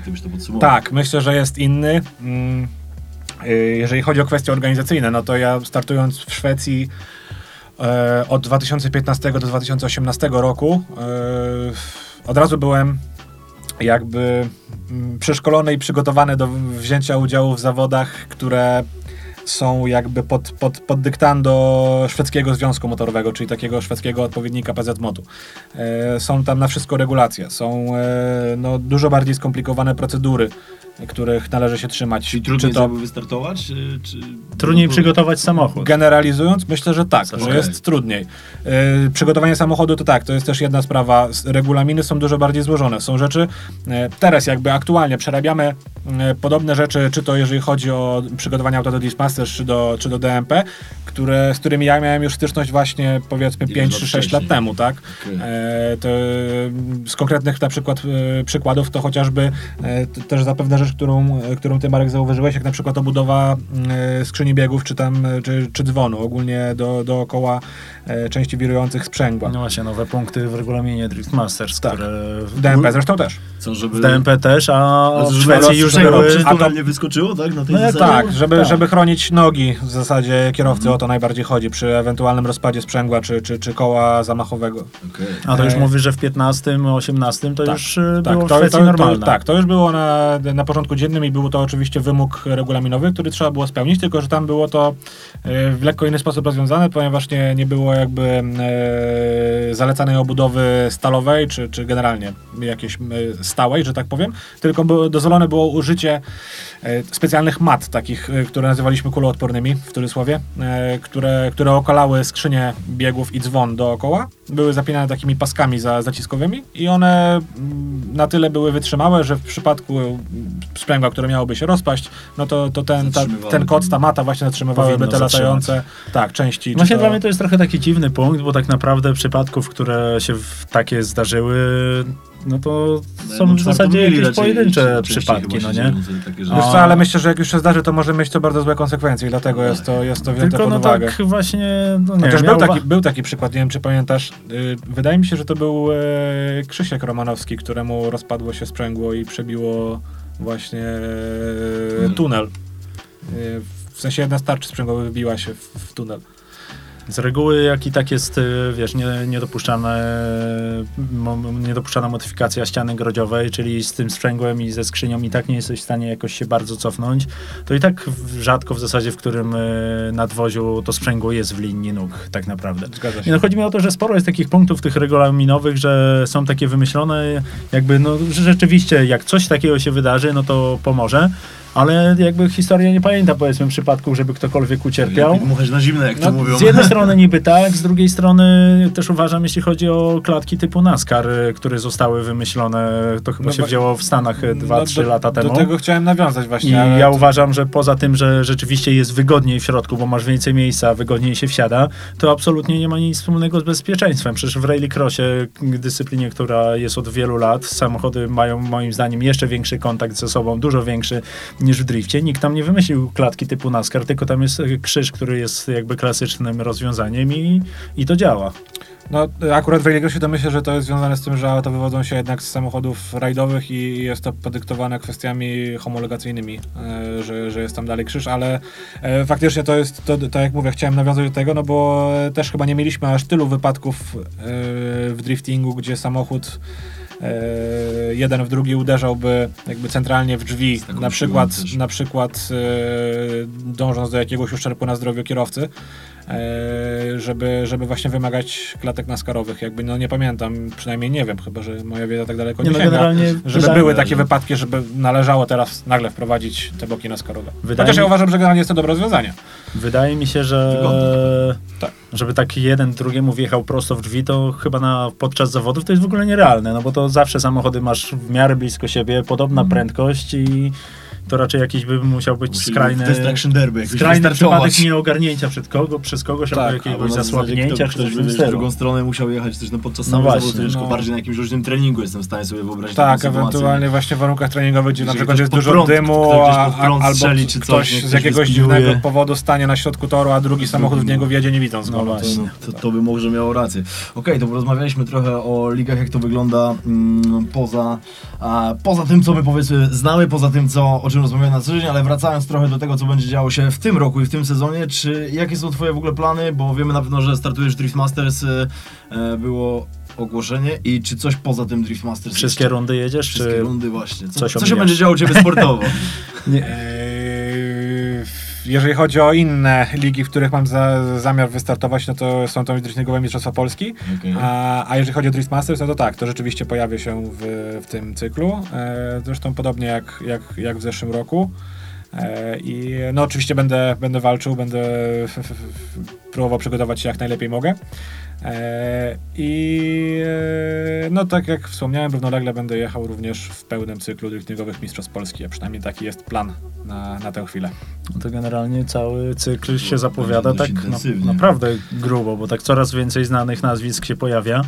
S1: Ty byś to podsumował?
S3: Tak, myślę, że jest inny. Mm, y, Jeżeli chodzi o kwestie organizacyjne, no to ja startując w Szwecji e, od 2015 do 2018 roku e, od razu byłem jakby mm, przeszkolony i przygotowany do wzięcia udziału w zawodach, które są jakby pod, pod, pod dyktando szwedzkiego związku motorowego, czyli takiego szwedzkiego odpowiednika PZMOT-u. E, są tam na wszystko regulacje, są e, no, dużo bardziej skomplikowane procedury, których należy się trzymać.
S1: Czyli trudniej
S3: Czy to
S1: wystartować? Czy, czy...
S2: Trudniej
S1: no,
S2: przygotować samochód.
S3: Generalizując, myślę, że tak,
S2: Okej.
S3: że jest trudniej. Yy, przygotowanie samochodu to tak, to jest też jedna sprawa. Regulaminy są dużo bardziej złożone. Są rzeczy, yy, teraz jakby aktualnie przerabiamy yy, podobne rzeczy, czy to jeżeli chodzi o przygotowanie auta do Dismasters, czy do, czy do DMP, które, z którymi ja miałem już styczność właśnie powiedzmy
S1: Ile
S3: 5
S1: lat
S3: czy 6
S1: wcześniej.
S3: lat temu, tak? E, to, mm, z konkretnych na przykład e, przykładów to chociażby też zapewne rzecz, którą, e, którą ty Marek zauważyłeś, jak na przykład obudowa e, skrzyni biegów czy tam, e, czy, czy dzwonu, ogólnie do, dookoła części wirujących sprzęgła.
S2: No właśnie, nowe punkty w regulaminie Drift Masters,
S3: Tak.
S2: które w,
S3: DMP zresztą też.
S1: Co, żeby...
S2: w DMP też, a w Szwecji już były...
S3: a to-
S1: nie wyskoczyło, tak? Na tej
S2: No?
S3: Tak, żeby,
S2: tak.
S3: żeby chronić nogi w zasadzie kierowcy,
S1: Mhm.
S3: o to najbardziej chodzi, przy ewentualnym rozpadzie sprzęgła czy, czy, czy koła zamachowego.
S1: Okej.
S2: A to już
S3: E,
S2: mówisz, że w 15, 18 to
S3: Tak,
S2: już
S3: Tak,
S2: było w
S3: to,
S2: Szwecji
S3: to,
S2: normalne.
S3: To, tak, to już było na, na porządku dziennym i był to oczywiście wymóg regulaminowy, który trzeba było spełnić, tylko że tam było to e, w lekko inny sposób rozwiązane, ponieważ nie, nie było jakby e, zalecanej obudowy stalowej, czy, czy generalnie jakiejś stałej, że tak powiem, tylko dozwolone było użycie e, specjalnych mat, takich, które nazywaliśmy kuloodpornymi, w cudzysłowie, które, które okalały skrzynię biegów i dzwon dookoła. Były zapinane takimi paskami za, zaciskowymi i one mm, na tyle były wytrzymałe, że w przypadku sprzęgła, które miałoby się rozpaść, no to, to ten, ta, ten koc, ta mata właśnie zatrzymywałyby te
S2: zatrzymać.
S3: latające tak, części.
S2: Właśnie
S3: to-
S2: dla mnie to jest trochę taki dziwny punkt, bo tak naprawdę przypadków, które się w takie zdarzyły, no to są
S1: No,
S2: w zasadzie jakieś
S1: raczej-
S2: pojedyncze przypadki, no nie?
S1: takie.
S3: Wiesz
S2: A-
S3: co, ale myślę, że jak już się zdarzy, to może mieć to bardzo złe konsekwencje i dlatego jest to, jest to wzięte
S2: Tylko
S3: pod
S2: no
S3: uwagę.
S2: tak właśnie, no nie
S3: Chociaż
S2: wiem,
S3: był taki, był taki przykład, nie wiem czy pamiętasz, yy, wydaje mi się, że to był yy, Krzysiek Romanowski, któremu rozpadło się sprzęgło i przebiło właśnie
S1: Tunel.
S3: Yy, w sensie jedna z tarczy sprzęgłowych wybiła się w, w tunel.
S2: Z reguły, jak i tak jest, y, wiesz, nie, niedopuszczane, niedopuszczana modyfikacja ściany grodziowej, czyli z tym sprzęgłem i ze skrzynią i tak nie jesteś w stanie jakoś się bardzo cofnąć, to i tak rzadko w zasadzie, w którym y, nadwoziu to sprzęgło jest w linii nóg, tak naprawdę.
S3: Zgadza się.
S2: no chodzi mi o to, że sporo jest takich punktów tych regulaminowych, że są takie wymyślone, jakby no że rzeczywiście jak coś takiego się wydarzy, no to pomoże, ale jakby historia nie pamięta powiedzmy przypadków, żeby ktokolwiek ucierpiał.
S1: Dmuchać na zimne, jak to
S2: No,
S1: mówią.
S2: z jednej [laughs] strony niby tak, z drugiej strony też uważam, jeśli chodzi o klatki typu NASCAR, y, które zostały wymyślone, to chyba
S3: No
S2: się wzięło w Stanach
S3: No,
S2: 2-3
S3: do-
S2: lata temu.
S3: Do tego chciałem nawiązać właśnie.
S2: I
S3: ale
S2: ja
S3: to-
S2: uważam, że poza tym, że rzeczywiście jest wygodniej w środku, bo masz więcej miejsca, wygodniej się wsiada, to absolutnie nie ma nic wspólnego z bezpieczeństwem. Przecież w rallycrossie, dyscyplinie, która jest od wielu lat, samochody mają moim zdaniem jeszcze większy kontakt ze sobą, dużo większy niż w drifcie. Nikt tam nie wymyślił klatki typu NASCAR, tylko tam jest e, krzyż, który jest jakby klasycznym rozwiązaniem i, i to działa.
S3: No, akurat w Rallycrossie to że to jest związane z tym, że auta wywodzą się jednak z samochodów rajdowych i jest to podyktowane kwestiami homologacyjnymi, e, że, że jest tam dalej krzyż, ale e, faktycznie to jest, to, tak jak mówię, chciałem nawiązać do tego, no bo też chyba nie mieliśmy aż tylu wypadków w driftingu, gdzie samochód jeden w drugi uderzałby jakby centralnie w drzwi, na przykład, na przykład e, dążąc do jakiegoś uszczerbku na zdrowiu kierowcy, e, żeby, żeby właśnie wymagać klatek naskarowych. Jakby no nie pamiętam, przynajmniej nie wiem, chyba że moja wiedza tak daleko nie,
S2: Nie, no
S3: sięga. Żeby
S2: wydaje-
S3: były takie wypadki, żeby należało teraz nagle wprowadzić te boki naskarowe.
S2: Wydaje
S3: Chociaż ja
S2: mi-
S3: uważam, że generalnie jest to dobre rozwiązanie.
S2: Wydaje mi się, że.
S3: Tak.
S2: żeby taki jeden drugiemu wjechał prosto w drzwi, to chyba na, podczas zawodów to jest w ogóle nierealne, no bo to zawsze samochody masz w miarę blisko siebie, podobna prędkość i to raczej jakiś by musiał być
S1: Musieli
S2: skrajny,
S1: Destruction Derby
S2: skrajny przypadek nieogarnięcia przed kogo, przez kogoś
S3: Tak,
S2: albo jakiegoś zasłabnięcia, czy
S1: ktoś
S2: coś w stylu.
S1: drugą stronę musiał jechać też no, podczas
S2: No
S1: samego
S2: właśnie,
S1: zawodu,
S3: no.
S1: bardziej na jakimś różnym treningu jestem w stanie sobie wyobrazić
S3: Tak, ewentualnie właśnie w warunkach treningowych, gdzie na przykład
S1: ktoś
S3: jest dużo
S1: prąd,
S3: dymu,
S1: ktoś
S3: a, a, albo
S1: strzeli czy coś,
S3: ktoś
S1: niech
S3: z
S1: ktoś
S3: jakiegoś dziwnego powodu stanie na środku toru, a drugi samochód w niego wjedzie nie widząc
S2: No
S3: go.
S2: właśnie.
S1: No, to, to by może miało rację. Okej, to porozmawialiśmy trochę o ligach, jak to wygląda mm, poza, poza tym, co my powiedzmy znamy, poza tym, co, o czym rozmawiamy na co dzień, ale wracając trochę do tego, co będzie działo się w tym roku i w tym sezonie, czy jakie są twoje w ogóle plany, bo wiemy na pewno, że startujesz Drift Masters, e, e, było ogłoszenie i czy coś poza tym Drift Masters
S2: Wszystkie
S1: jeszcze?
S2: rundy jedziesz,
S1: Wszystkie
S2: czy...
S1: rundy właśnie. Co, co się będzie działo u Ciebie sportowo? [laughs]
S3: Eee, Jeżeli chodzi o inne ligi, w których mam za, zamiar wystartować, no to są to driftingowe Mistrzostwa Polski.
S1: Okej.
S3: A, a jeżeli chodzi o Drift Masters, no to tak, to rzeczywiście pojawię się w, w tym cyklu. E, zresztą podobnie jak, jak, jak w zeszłym roku. E, I no oczywiście będę, będę walczył, będę próbował przygotować się jak najlepiej mogę. E, I e, no tak jak wspomniałem, równolegle będę jechał również w pełnym cyklu driftingowych Mistrzostw Polski, a przynajmniej taki jest plan na, na tę chwilę.
S2: No to generalnie cały cykl się zapowiada tak no,
S1: intensywnie.
S2: naprawdę grubo, bo tak coraz więcej znanych nazwisk się pojawia.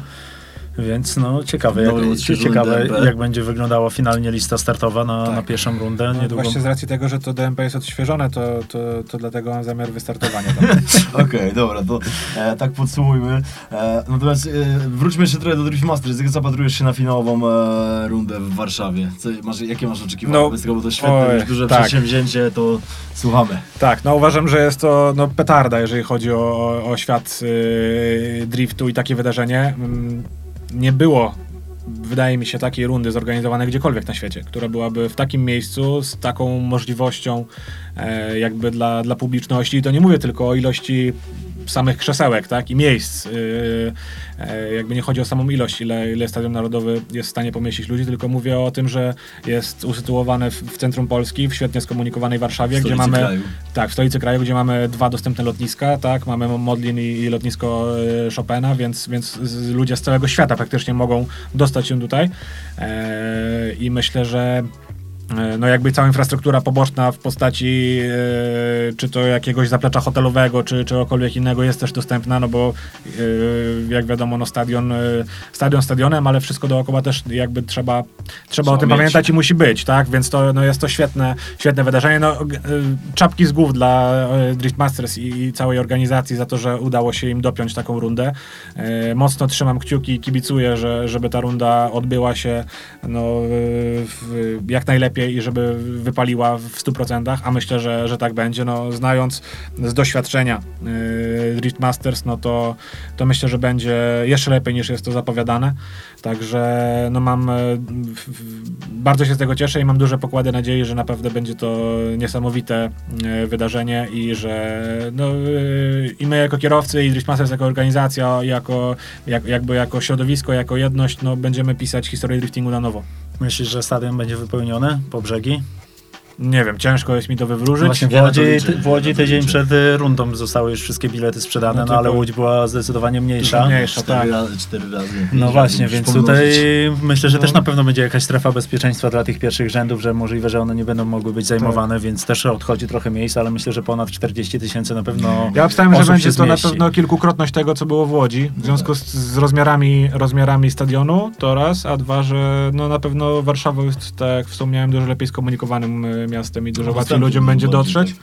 S2: Więc no ciekawe, jak, ciekawe
S1: DMP.
S2: jak będzie wyglądała finalnie lista startowa na,
S3: Tak.
S2: na pierwszą rundę.
S3: No,
S2: Niedługo.
S3: właśnie z racji tego, że to DMP jest odświeżone, to, to, to dlatego mam zamiar wystartowania. [laughs]
S1: Okej, dobra, to e, tak podsumujmy. E, natomiast e, wróćmy jeszcze trochę do Drift Masters. Jak zapatrujesz się na finałową e, rundę w Warszawie? Co, masz, jakie masz oczekiwania
S3: No,
S1: wobec tego, bo to świetne,
S3: oj,
S1: już duże
S3: tak.
S1: przedsięwzięcie, to słuchamy.
S3: Tak, no uważam, że jest to no, petarda, jeżeli chodzi o, o, o świat y, driftu i takie wydarzenie. Mm, Nie było, wydaje mi się, takiej rundy zorganizowanej gdziekolwiek na świecie, która byłaby w takim miejscu, z taką możliwością e, jakby dla, dla publiczności. I to nie mówię tylko o ilości samych krzesełek, tak, i miejsc. Yy, jakby nie chodzi o samą ilość, ile, ile Stadion Narodowy jest w stanie pomieścić ludzi, tylko mówię o tym, że jest usytuowane w, w centrum Polski, w świetnie skomunikowanej Warszawie,
S1: W
S3: gdzie mamy
S1: kraju.
S3: tak, w stolicy kraju, gdzie mamy dwa dostępne lotniska, tak, mamy Modlin i, i lotnisko e, Chopina, więc, więc ludzie z całego świata praktycznie mogą dostać się tutaj. E, I myślę, że no jakby cała infrastruktura poboczna w postaci e, czy to jakiegoś zaplecza hotelowego, czy czegokolwiek innego jest też dostępna, no bo e, jak wiadomo, no stadion, e, stadion stadionem, ale wszystko dookoła też jakby trzeba, trzeba, o tym
S1: mieć.
S3: pamiętać i musi być, tak? Więc to no jest to świetne, świetne wydarzenie. No, e, czapki z głów dla e, Drift Masters i, i całej organizacji za to, że udało się im dopiąć taką rundę. E, mocno trzymam kciuki i kibicuję, że, żeby ta runda odbyła się no, e, jak najlepiej i żeby wypaliła w 100%, a myślę, że, że tak będzie. No, znając z doświadczenia e, Drift Masters, no to, to myślę, że będzie jeszcze lepiej niż jest to zapowiadane. Także no mam e, bardzo się z tego cieszę i mam duże pokłady nadziei, że naprawdę będzie to niesamowite e, wydarzenie i że no, e, i my jako kierowcy i Drift Masters jako organizacja, jako, jak, jakby jako środowisko, jako jedność, no będziemy pisać historię driftingu na nowo.
S2: Myślisz, że stadion będzie wypełniony po brzegi?
S3: Nie wiem, ciężko jest mi to wywróżyć.
S2: Właśnie w Łodzi, w Łodzi tydzień przed rundą zostały już wszystkie bilety sprzedane,
S3: No
S2: no, ale Łódź była zdecydowanie mniejsza.
S3: Mniejsza,
S1: Cztery
S3: tak.
S1: razy, cztery razy.
S2: No właśnie, więc tutaj myślę, że
S3: No.
S2: też na pewno będzie jakaś strefa bezpieczeństwa dla tych pierwszych rzędów, że możliwe, że one nie będą mogły być zajmowane, więc też odchodzi trochę miejsca, ale myślę, że ponad 40 tysięcy na pewno
S3: Ja obstawiam, że będzie to na pewno kilkukrotność tego, co było w Łodzi. W związku z, z rozmiarami, rozmiarami stadionu, to raz, a dwa, że no na pewno Warszawa jest, tak jak wspomniałem, dużo lepiej skomunikowanym e, miastem i dużo
S1: No,
S3: łatwiej ludziom będzie dotrzeć.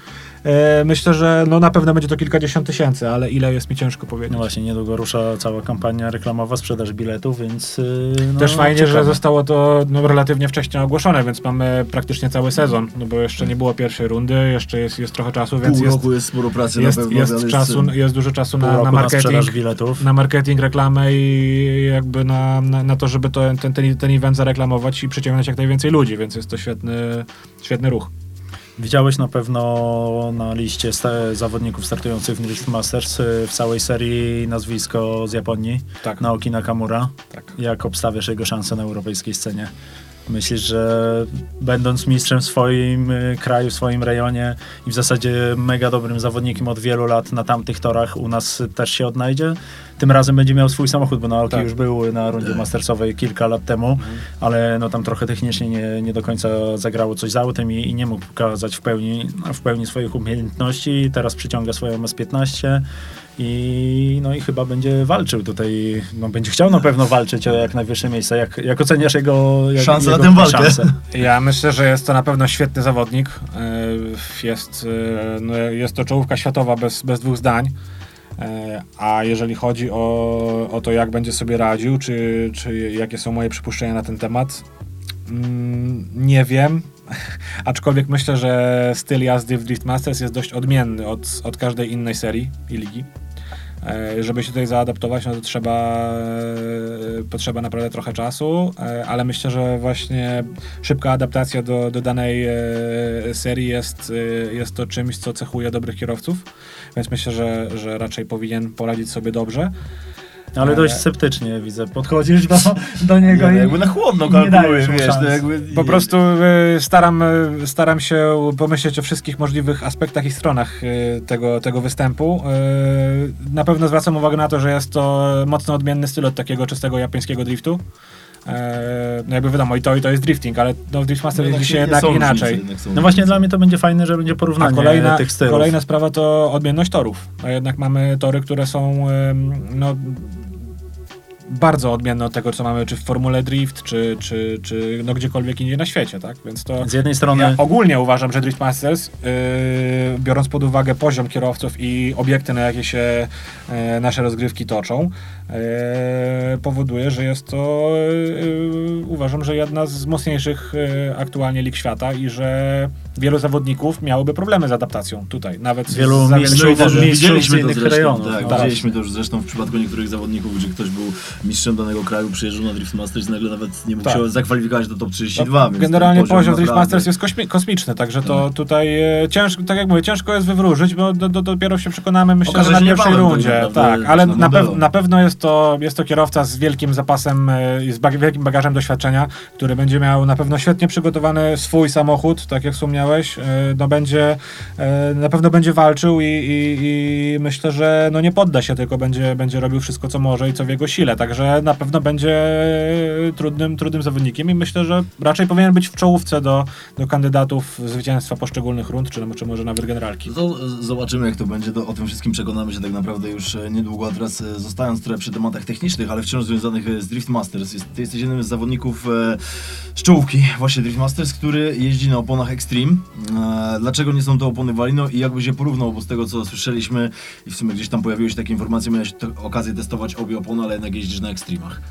S3: E, myślę, że no na pewno będzie to kilkadziesiąt tysięcy, ale ile jest mi ciężko powiedzieć.
S2: No właśnie, niedługo rusza cała kampania reklamowa, sprzedaż biletów, więc... yy, No,
S3: Też fajnie,
S2: czekamy.
S3: że zostało to no, relatywnie wcześnie ogłoszone, więc mamy praktycznie cały sezon, no bo jeszcze nie było pierwszej rundy, jeszcze jest, jest trochę czasu, więc
S1: Pół
S3: jest,
S1: roku jest sporo pracy
S3: jest,
S1: na pewno.
S3: jest,
S1: ale
S3: czasu, jest dużo czasu na, na
S2: na sprzedaż
S3: marketing,
S2: biletów.
S3: na marketing, reklamę i jakby na, na, na to, żeby to, ten, ten, ten event zareklamować i przyciągnąć jak najwięcej ludzi, więc jest to świetny, świetny ruch.
S2: Widziałeś na pewno na liście zawodników startujących w Drift Masters y, w całej serii nazwisko z Japonii,
S3: Tak.
S2: Naoki Nakamura.
S3: Tak.
S2: Jak obstawiasz jego szanse na europejskiej scenie? Myślisz, że będąc mistrzem w swoim y, kraju, w swoim rejonie i w zasadzie mega dobrym zawodnikiem od wielu lat na tamtych torach u nas też się odnajdzie? Tym razem będzie miał swój samochód, bo Naoki
S3: Tak.
S2: już był na rundzie mastersowej kilka lat temu, ale no tam trochę technicznie nie, nie do końca zagrało coś z autem i, i nie mógł pokazać w pełni, w pełni swoich umiejętności. Teraz przyciąga swoją S15 i no i chyba będzie walczył tutaj, no będzie chciał na pewno walczyć o jak najwyższe miejsce. Jak, jak oceniasz jego, jak,
S1: Szanse na
S2: jego
S1: tę walkę?
S2: szanse?
S3: Ja myślę, że jest to na pewno świetny zawodnik. E, Jest, e, no, jest to czołówka światowa bez, bez dwóch zdań. E, A jeżeli chodzi o, o to, jak będzie sobie radził, czy, czy jakie są moje przypuszczenia na ten temat, mm, nie wiem. [laughs] Aczkolwiek myślę, że styl jazdy w Drift Masters jest dość odmienny od, od każdej innej serii i ligi. E, Żeby się tutaj zaadaptować, no to trzeba, e, potrzeba naprawdę trochę czasu, e, ale myślę, że właśnie szybka adaptacja do, do danej serii jest, jest to czymś, co cechuje dobrych kierowców, więc myślę, że, że raczej powinien poradzić sobie dobrze.
S2: Ale dość
S3: E,
S2: sceptycznie widzę. Podchodzisz do, do niego
S1: Nie,
S2: i
S1: jakby na chłodno
S2: mu
S1: wiesz, no jakby...
S3: Po prostu e, staram, e, staram się pomyśleć o wszystkich możliwych aspektach i stronach tego, tego występu. Na pewno zwracam uwagę na to, że jest to mocno odmienny styl od takiego czystego japońskiego driftu. E, No jakby wiadomo, i to, i to jest drifting, ale no, w Drift Master jest dzisiaj jednak inaczej.
S2: No właśnie dla mnie to będzie fajne, że będzie
S3: A
S2: porównanie
S3: kolejna,
S2: tych stylów.
S3: kolejna sprawa to odmienność torów. A jednak mamy tory, które są no, bardzo odmienne od tego, co mamy czy w Formule Drift, czy, czy, czy no, gdziekolwiek indziej na świecie, tak? Więc to...
S2: Z jednej strony
S3: Ja ogólnie uważam, że Drift Masters, yy, biorąc pod uwagę poziom kierowców i obiekty, na jakie się yy, nasze rozgrywki toczą, powoduje, że jest to, yy, uważam, że jedna z mocniejszych yy, aktualnie lig świata i że wielu zawodników miałoby problemy z adaptacją tutaj, nawet
S2: Wielu
S3: z
S1: No
S2: mistrzów- mistrzów
S1: widzieliśmy
S2: z
S1: to zresztą,
S2: rejonów,
S1: tak,
S2: no.
S1: widzieliśmy to już zresztą w przypadku niektórych zawodników, gdzie ktoś był mistrzem danego kraju, przyjeżdżał na Drift Masters i nagle nawet nie mógł
S3: Tak.
S1: się zakwalifikować do top 32, więc
S3: Generalnie
S1: ten
S3: poziom, Drift Masters jest kosmiczny, także to tutaj e, ciężko, tak jak mówię, ciężko jest wywróżyć, bo do, do, dopiero się przekonamy, myślę,
S1: Okaże
S3: że na pierwszej rundzie.
S1: tak
S3: Tak, ale
S1: na
S3: pew- na pewno jest to, jest to kierowca z wielkim zapasem, e, z bag- wielkim bagażem doświadczenia, który będzie miał na pewno świetnie przygotowany swój samochód, tak jak wspomniałeś, e, no będzie, e, na pewno będzie walczył i, i, i myślę, że no nie podda się, tylko będzie, będzie robił wszystko, co może i co w jego sile, także na pewno będzie trudnym, trudnym zawodnikiem i myślę, że raczej powinien być w czołówce do, do kandydatów zwycięstwa poszczególnych rund, czy, czy może nawet generalki.
S1: Z- zobaczymy jak to będzie, do, o tym wszystkim przekonamy się tak naprawdę już niedługo, a teraz zostając trochę przy tematach technicznych, ale wciąż związanych e, z Drift Masters. Jest, ty jesteś jednym z zawodników e, z czołówki właśnie Drift Masters, który jeździ na oponach Extreme. E, dlaczego nie są to opony Valino i jakby się porównał, bo z tego co słyszeliśmy i w sumie gdzieś tam pojawiły się takie informacje, miałeś okazję testować obie opony, ale jednak jeździsz na Extremach.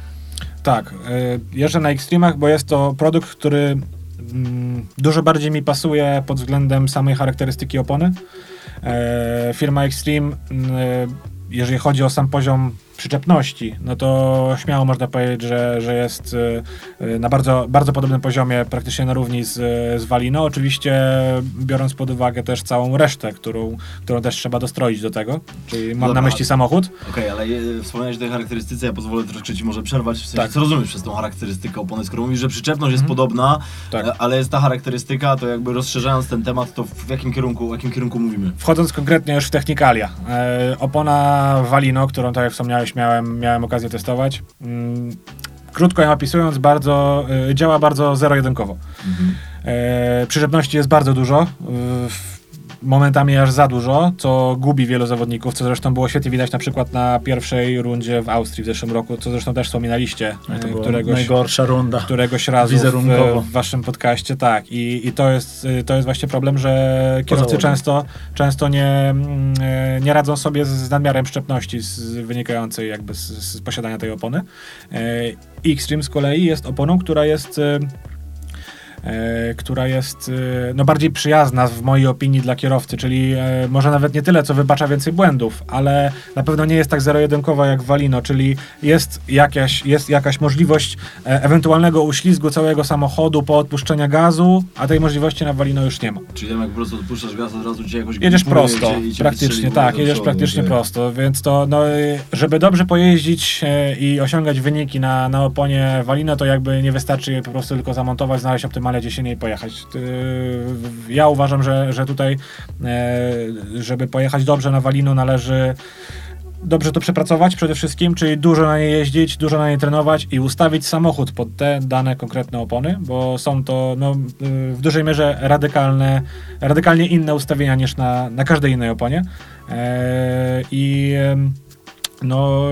S3: Tak, y, jeżdżę na Extremach, bo jest to produkt, który mm, dużo bardziej mi pasuje pod względem samej charakterystyki opony. E, firma Extreme, mm, e, jeżeli chodzi o sam poziom przyczepności, no to śmiało można powiedzieć, że, że jest e, e, na bardzo, bardzo podobnym poziomie, praktycznie na równi z, z Valino. Oczywiście biorąc pod uwagę też całą resztę, którą, którą też trzeba dostroić do tego, czyli mam
S1: Dobra.
S3: na myśli samochód.
S1: Okej, ale je, wspomniałeś o tej charakterystyce, ja pozwolę troszkę ci może przerwać, w sensie
S3: Tak.
S1: co rozumiesz przez tą charakterystykę opony, skoro mówisz, że przyczepność jest
S3: Mhm.
S1: podobna,
S3: Tak.
S1: e, ale jest ta charakterystyka, to jakby rozszerzając ten temat, to w jakim kierunku, o jakim kierunku mówimy?
S3: Wchodząc konkretnie już w technikalia. E, opona Valino, którą tak jak wspomniałeś, miałem, miałem okazję testować. Mm, krótko ją opisując, bardzo, e, działa bardzo zero-jedynkowo. E, przyczepności jest bardzo dużo. W- momentami aż za dużo, co gubi wielu zawodników, co zresztą było świetnie widać na przykład na pierwszej rundzie w Austrii w zeszłym roku, co zresztą też wspominaliście
S2: No to
S3: e, któregoś,
S2: najgorsza runda.
S3: któregoś razu w, w waszym podcaście, tak. I, i to, jest, y, to jest właśnie problem, że kierowcy często, często nie, mm, e, nie radzą sobie z, nadmiarem szczepności z, wynikającej jakby z, z posiadania tej opony. E, Xtreme z kolei jest oponą, która jest e, która jest e, no, bardziej przyjazna w mojej opinii dla kierowcy, czyli e, może nawet nie tyle, co wybacza więcej błędów, ale na pewno nie jest tak zero-jedynkowa jak Valino, czyli jest jakaś, jest jakaś możliwość e, ewentualnego uślizgu całego samochodu po odpuszczeniu gazu, a tej możliwości na Valino już nie ma.
S1: Czyli tam jak po prostu odpuszczasz gaz, od razu cię jakoś
S3: Jedziesz prosto,
S1: i cię-
S3: praktycznie tak, jedziesz praktycznie
S1: okej.
S3: prosto, więc to, no, żeby dobrze pojeździć e, i osiągać wyniki na, na oponie Valino, to jakby nie wystarczy po prostu tylko zamontować, znaleźć optymalne ciśnienie i pojechać. Y, Ja uważam, że, że tutaj, e, żeby pojechać dobrze na Valino należy dobrze to przepracować przede wszystkim, czyli dużo na niej jeździć, dużo na niej trenować i ustawić samochód pod te dane konkretne opony, bo są to no, y, w dużej mierze radykalne, radykalnie inne ustawienia niż na, na każdej innej oponie. E, I no,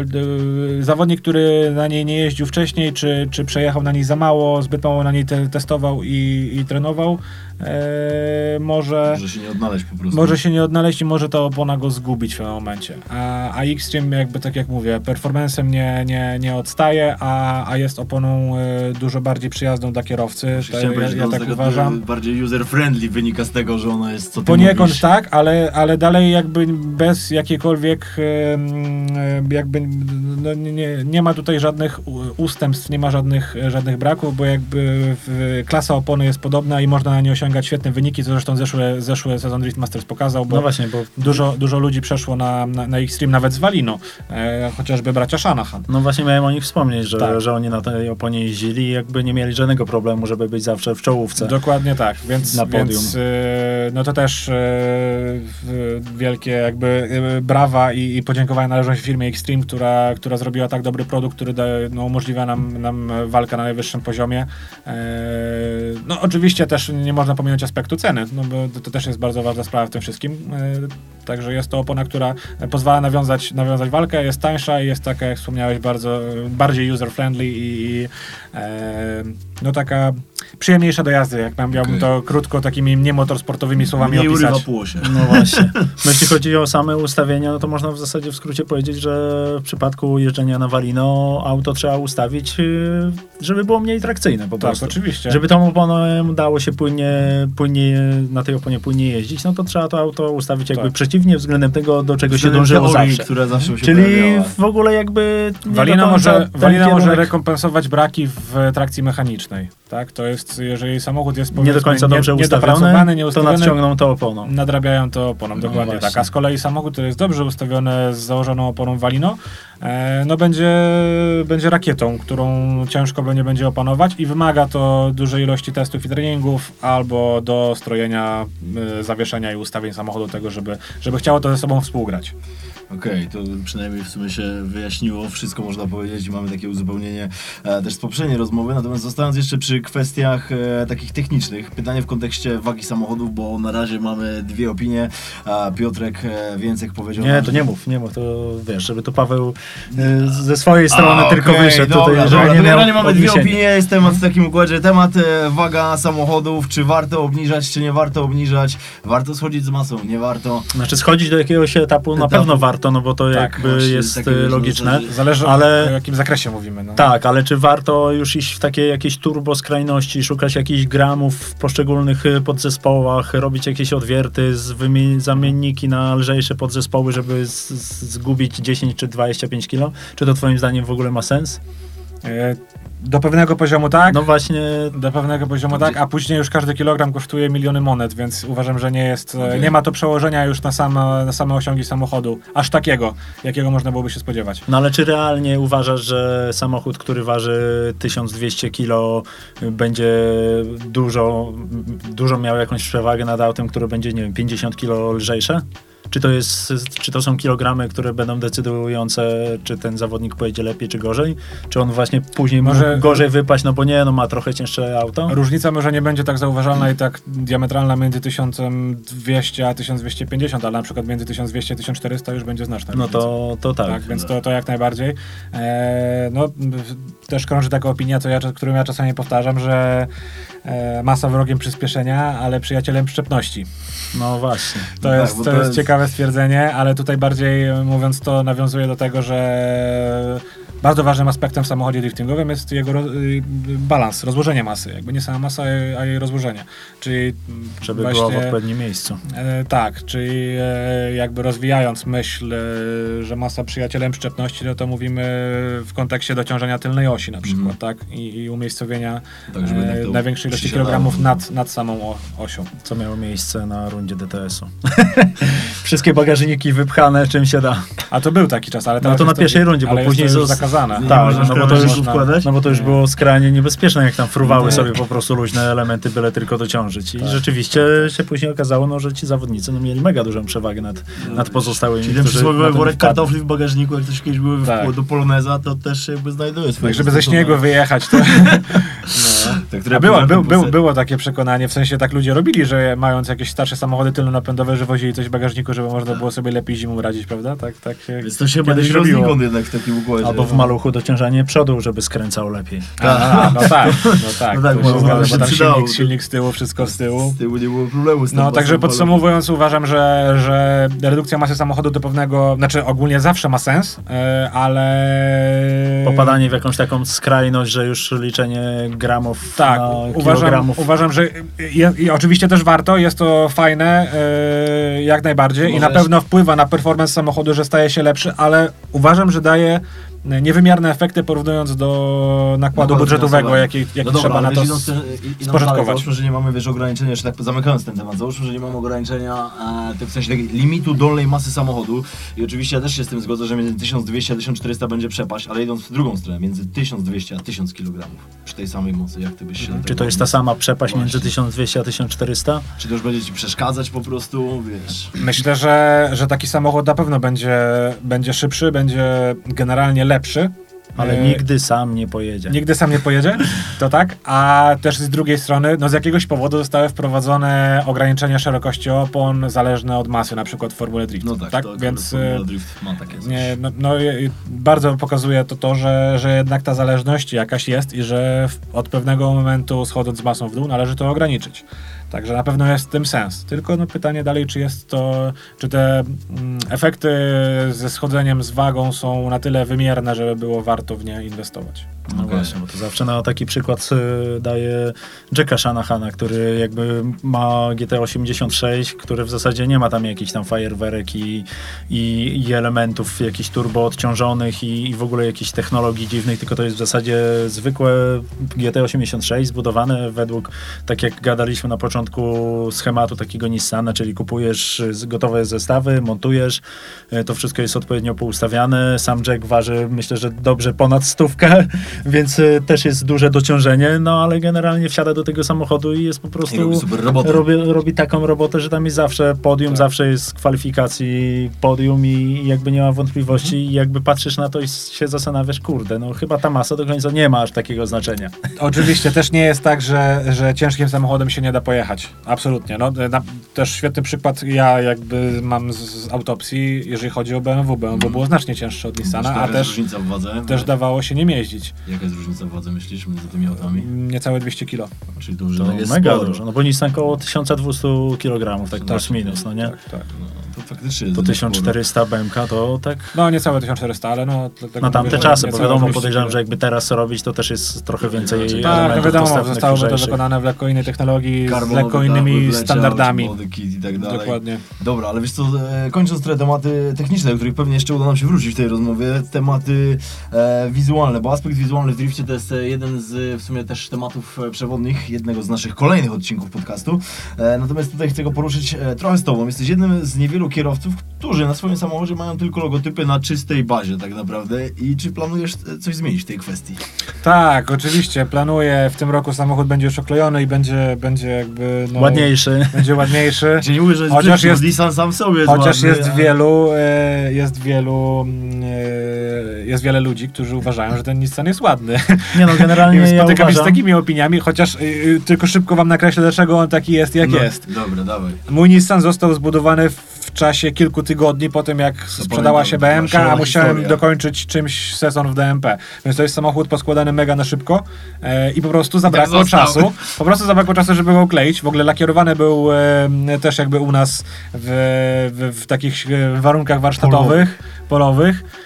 S3: zawodnik, który na niej nie jeździł wcześniej, czy, czy przejechał na niej za mało, zbyt mało na niej te, testował i, i trenował, e, może,
S1: Może się nie odnaleźć po prostu.
S3: może się nie odnaleźć i może ta opona go zgubić w tym momencie. A, a Xtreme, jakby tak jak mówię, performancem nie, nie, nie odstaje, a, a jest oponą e, dużo bardziej przyjazną dla kierowcy. To, ja, ja
S1: że
S3: tak uważam.
S1: bardziej user-friendly wynika z tego, że ona jest co ty
S3: Poniekąd
S1: mówisz.
S3: tak, ale, ale dalej jakby bez jakiejkolwiek jakby no nie, nie- ma tutaj żadnych ustępstw, nie ma żadnych, żadnych braków, bo jakby klasa opony jest podobna i można na nie osiągać świetne wyniki, co zresztą zeszły, zeszły sezon Drift Masters pokazał, bo
S2: No właśnie, bo
S3: dużo, dużo ludzi przeszło na, na, na Xtreme nawet z Valino, e, chociażby bracia Shanahan.
S2: No właśnie miałem o nich wspomnieć, że,
S3: Tak.
S2: że oni na tej oponie jeździli i jakby nie mieli żadnego problemu, żeby być zawsze w czołówce.
S3: Dokładnie tak, więc,
S2: Na podium.
S3: więc e, no to też w- wielkie jakby e, brawa i, i podziękowania należą się firmie Extreme, która, która zrobiła tak dobry produkt, który da, no, umożliwia nam, nam walkę na najwyższym poziomie. No oczywiście też nie można pominąć aspektu ceny, no bo to, też jest bardzo ważna sprawa w tym wszystkim. E, także jest to opona, która pozwala nawiązać, nawiązać walkę, jest tańsza i jest taka, jak wspomniałeś, bardzo bardziej user-friendly i, i e, no taka przyjemniejsza do jazdy, jak miałbym
S1: Okej.
S3: to krótko takimi niemotorsportowymi słowami
S1: Mniej urywa
S3: opisać.
S1: płosie.
S2: No właśnie. No [laughs] jeśli chodzi o same ustawienia, no to można w zasadzie w skrócie powiedzieć, że w przypadku jeżdżenia na Valino auto trzeba ustawić, yy, żeby było mniej trakcyjne po
S3: Tak,
S2: prostu.
S3: oczywiście.
S2: Żeby tą oponą dało się płynnie, płynnie, na tej oponie płynnie jeździć, no to trzeba to auto ustawić jakby
S3: Tak.
S2: przeciwnie względem tego, do czego się
S1: Względem
S2: dążyło
S1: teorii,
S2: zawsze.
S1: która zawsze się
S2: Czyli
S1: pojawiała.
S2: w ogóle jakby nie
S3: Walina, może, Walina może
S2: kierunek
S3: rekompensować braki w trakcji mechanicznej. Tak? To jest, jeżeli samochód jest
S2: nie do końca dobrze
S3: niedopracowany,
S2: ustawiony, to nadciągną to oponą.
S3: nadrabiają to oponą,
S2: No
S3: dokładnie
S2: właśnie.
S3: tak. A z kolei samochód, który jest dobrze ustawiony z założoną oponą Walino, e, no będzie, będzie rakietą, którą ciężko będzie będzie opanować i wymaga to dużej ilości testów i treningów albo do strojenia e, zawieszenia i ustawień samochodu tego, żeby, żeby chciało to ze sobą współgrać.
S1: Okej, to przynajmniej w sumie się wyjaśniło, wszystko można powiedzieć i mamy takie uzupełnienie e, też z poprzedniej rozmowy, natomiast zostając jeszcze przy kwestiach e, takich technicznych, pytanie w kontekście wagi samochodów, bo na razie mamy dwie opinie, a Piotrek e, Więcek powiedział...
S2: Nie,
S1: nam,
S2: to nie mów, nie mów, to wiesz, żeby to Paweł y, ze swojej strony
S1: A,
S2: tylko
S1: okej,
S2: wyszedł
S1: dobra,
S2: tutaj, żeby
S1: dobra,
S2: nie miał
S1: generalnie mamy dwie opinie, jest temat w takim układzie. Temat e, waga samochodów, czy warto obniżać, czy nie warto obniżać, warto schodzić z masą, nie warto.
S2: Znaczy schodzić do jakiegoś etapu na
S1: Etapu.
S2: pewno warto, no bo to
S3: Tak,
S2: jakby
S1: właśnie,
S2: jest y, logiczne.
S3: Zależy
S2: Ale-
S3: o jakim zakresie mówimy. No.
S2: Tak, ale czy warto już iść w takie jakieś turbo skrajności, szukać jakichś gramów w poszczególnych y, podzespołach, robić jakieś odwierty, z zamienniki na lżejsze podzespoły, żeby zgubić 10 czy 25 kilo? Czy to twoim zdaniem w ogóle ma sens?
S3: Do pewnego poziomu tak,
S2: No właśnie,
S3: do pewnego poziomu tak, a później już każdy kilogram kosztuje miliony monet, więc uważam, że nie jest, e,
S1: Okej.
S3: nie ma to przełożenia już na same, na same osiągi samochodu, aż takiego, jakiego można byłoby się spodziewać.
S2: no ale czy realnie uważasz, że samochód, który waży 1200 kilo będzie dużo, dużo miał jakąś przewagę nad autem, które będzie, nie wiem, 50 kilo lżejsze? Czy to jest, czy to są kilogramy, które będą decydujące, czy ten zawodnik pojedzie lepiej, czy gorzej, czy on właśnie później
S3: Może-
S2: gorzej wypaść, no bo nie, no ma trochę cięższe auto.
S3: Różnica może nie będzie tak zauważalna i tak diametralna między 1200 a 1250, ale na przykład między 1200 a 1400 już będzie znaczna
S2: No
S3: różnica.
S2: to, to tak.
S3: Tak, więc to, to jak najbardziej. E, no, też krąży taka opinia, co ja, którą ja czasami powtarzam, że e, masa wrogiem przyspieszenia, ale przyjacielem przyczepności.
S2: No właśnie.
S3: To,
S1: No tak,
S3: jest, to,
S1: to
S3: jest
S1: jest-
S3: ciekawe stwierdzenie, ale tutaj bardziej mówiąc to nawiązuje do tego, że bardzo ważnym aspektem w samochodzie driftingowym jest jego y, balans, rozłożenie masy. Jakby nie sama masa, a jej rozłożenie. Czyli mm,
S2: Żeby
S3: właśnie,
S2: było w odpowiednim miejscu.
S3: E, tak, czyli e, jakby rozwijając myśl, e, że masa przyjacielem przyczepności, no to mówimy w kontekście dociążenia tylnej osi na przykład,
S1: Mhm.
S3: tak? I, I umiejscowienia
S1: Tak, żeby
S3: e, największej ilości kilogramów nad, nad samą o, osią.
S2: Co miało miejsce na rundzie DTS-u. [laughs] Wszystkie bagażniki wypchane, czym się da.
S3: A to był taki czas, ale
S2: No
S3: teraz
S2: to na pierwszej rundzie, bo później
S3: jest to już
S2: zos-
S3: zakazane.
S1: Nie
S2: Tak, no bo to już,
S1: wkładać?
S2: no bo to już było skrajnie niebezpieczne, jak tam fruwały sobie po prostu luźne elementy, byle tylko dociążyć. I
S3: Tak.
S2: rzeczywiście się później okazało, no, że ci zawodnicy no, mieli mega dużą przewagę nad, nad pozostałymi.
S1: Czyli przysłowiowy worek kartofli w bagażniku, jak ktoś kiedyś były
S3: Tak.
S1: do Poloneza, to też jakby znajduje swoje
S3: Tak, żeby ze śniegu wyjechać, to... [laughs] no. Było, był, był, było takie przekonanie, w sensie tak ludzie robili, że mając jakieś starsze samochody tylnonapędowe, że wozili coś w bagażniku, żeby można było sobie lepiej zimą radzić, prawda? Tak, tak się
S1: Więc to się
S3: kiedyś robiło.
S1: jednak w takim układzie.
S2: Albo w maluchu dociążanie przodu, żeby skręcał lepiej.
S3: A, a, no tak, no tak,
S1: No tak, bo-
S3: się zgadza,
S1: bo
S3: tam silnik, silnik z tyłu, wszystko z tyłu.
S1: Z tyłu nie było problemu z tym
S3: No, także podsumowując, uważam, że, że redukcja masy samochodu do pewnego, znaczy ogólnie zawsze ma sens, e, ale...
S2: Popadanie w jakąś taką skrajność, że już liczenie gramów
S3: Tak,
S2: na
S3: uważam,
S2: kilogramów.
S3: uważam, że je, i oczywiście też warto, jest to fajne, e, jak najbardziej i na
S1: Możesz-
S3: pewno wpływa na performance samochodu, że staje się lepszy, ale uważam, że daje niewymiarne efekty porównując do nakładu budżetowego, jaki, jaki
S1: No dobra,
S3: trzeba na to
S1: idąc
S3: spożytkować.
S1: Załóżmy, że nie mamy wiesz, ograniczenia, jeszcze tak zamykając ten temat, załóżmy, że nie mamy ograniczenia e, tak w sensie takiej limitu dolnej masy samochodu i oczywiście ja też się z tym zgodzę, że między 1200 a 1400 będzie przepaść, ale idąc w drugą stronę, między 1200 a 1000 kg przy tej samej mocy, jak ty byś się do
S2: Czy to jest ta sama przepaść między
S1: Właśnie.
S2: 1200 a 1400?
S1: Czy to już będzie ci przeszkadzać po prostu, wiesz?
S3: Myślę, że, że taki samochód na pewno będzie, będzie szybszy, będzie generalnie lepszy.
S2: Ale
S3: E,
S2: nigdy sam nie pojedzie.
S3: Nigdy sam nie pojedzie, [laughs] to tak, a też z drugiej strony, no z jakiegoś powodu zostały wprowadzone ograniczenia szerokości opon zależne od masy, na przykład w Formule Drift.
S1: No tak,
S3: tak?
S1: to
S3: więc
S1: Formula
S3: e,
S1: Drift ma takie coś.
S3: nie, no, no, bardzo pokazuje to to, że, że jednak ta zależność jakaś jest i że od pewnego momentu schodząc z masą w dół należy to ograniczyć. Także na pewno jest w tym sens. Tylko no, pytanie dalej, czy jest to, czy te mm, efekty ze schodzeniem z wagą są na tyle wymierne, żeby było warto w nie inwestować.
S2: No
S1: Okej.
S2: właśnie, bo to zawsze na taki przykład y, daje Jacka Shanahana, który jakby ma GT86, który w zasadzie nie ma tam jakichś tam fajerwerek i, i, i elementów jakichś turbo odciążonych i, i w ogóle jakichś technologii dziwnych, tylko to jest w zasadzie zwykłe GT86 zbudowane według, tak jak gadaliśmy na początku, schematu takiego Nissana, czyli kupujesz gotowe zestawy, montujesz, y, to wszystko jest odpowiednio poustawiane. Sam Jack waży, myślę, że dobrze ponad stówkę, więc y, też jest duże dociążenie, no ale generalnie wsiada do tego samochodu i jest po
S1: I
S2: prostu...
S1: robi super robotę.
S2: Robi, robi taką robotę, że tam jest zawsze podium,
S3: Tak.
S2: zawsze jest kwalifikacji podium i jakby nie ma wątpliwości i jakby patrzysz na to i się zastanawiasz, kurde, no chyba ta masa do końca nie ma aż takiego znaczenia.
S3: Oczywiście też nie jest tak, że, że ciężkim samochodem się nie da pojechać. Absolutnie. No, na, też świetny przykład ja jakby mam z, z autopsji, jeżeli chodzi o BMW. BMW było znacznie cięższe od Nissana, a też, też dawało się nim jeździć.
S1: Jaka jest różnica w wadze, myślisz, między tymi autami?
S3: Niecałe 200 kilo.
S1: Czyli to już
S2: To
S1: jest
S2: mega
S1: sporo.
S2: dużo, no bo Nissan koło 1200 kg, tak
S1: Tak,
S2: plus minus, no nie?
S3: Tak, tak.
S1: No, to faktycznie jest
S2: To
S1: jednak sporo.
S2: 1400 BMK to tak...
S3: No niecałe 1400, ale no...
S2: Na
S3: mówię,
S2: tamte
S3: że
S2: czasy, bo wiadomo,
S3: 200
S2: podejrzewam, że jakby teraz robić, to też jest trochę więcej
S1: Tak,
S3: Tak, no
S2: elementów
S3: wiadomo, zostałoby to wykonane w lekko innej technologii, z
S1: Karbonowy
S3: lekko
S1: dach
S3: innymi
S1: wyleciał,
S3: standardami.
S1: i tak dalej.
S3: Dokładnie.
S1: Dobra, ale wiesz co, e, kończąc te tematy techniczne, do których pewnie jeszcze uda nam się wrócić w tej rozmowie, tematy e, wizualne, bo aspekt wizualny w drifcie to jest e, jeden z w sumie też tematów e, przewodnich jednego z naszych kolejnych odcinków podcastu. E, natomiast tutaj chcę go poruszyć e, trochę z tobą. Jesteś jednym z niewielu kierowców, którzy na swoim samochodzie mają tylko logotypy na czystej bazie tak naprawdę i czy planujesz e, coś zmienić w tej kwestii?
S3: Tak, oczywiście. Planuję. W tym roku samochód będzie już oklejony i będzie, będzie jakby... No,
S2: Ładniejszy.
S3: Będzie ładniejszy. [laughs]
S1: Gdzie nie mówię, że
S3: Chociaż jest-
S1: Nissan sam sobie jest
S3: Chociaż
S1: ładny,
S3: jest
S1: a-
S3: wielu, e, jest wielu, mm, e, jest wiele ludzi, którzy uważają, że ten Nissan jest ładny.
S2: Nie no, generalnie [laughs]
S3: I
S2: ja
S3: spotykam się z takimi opiniami, chociaż tylko szybko wam nakreślę, dlaczego on taki jest, jak
S1: No,
S3: jest.
S1: Dobra, dawaj.
S3: Mój Nissan został zbudowany w czasie kilku tygodni po tym, jak sprzedała się BMK, a musiałem
S1: historia.
S3: dokończyć czymś sezon w DMP. Więc to jest samochód poskładany mega na szybko e, i po prostu zabrakło
S1: został.
S3: czasu. Po prostu zabrakło czasu, żeby go ukleić. W ogóle lakierowany był e, też jakby u nas w, w, w takich e, warunkach warsztatowych, polowych. E,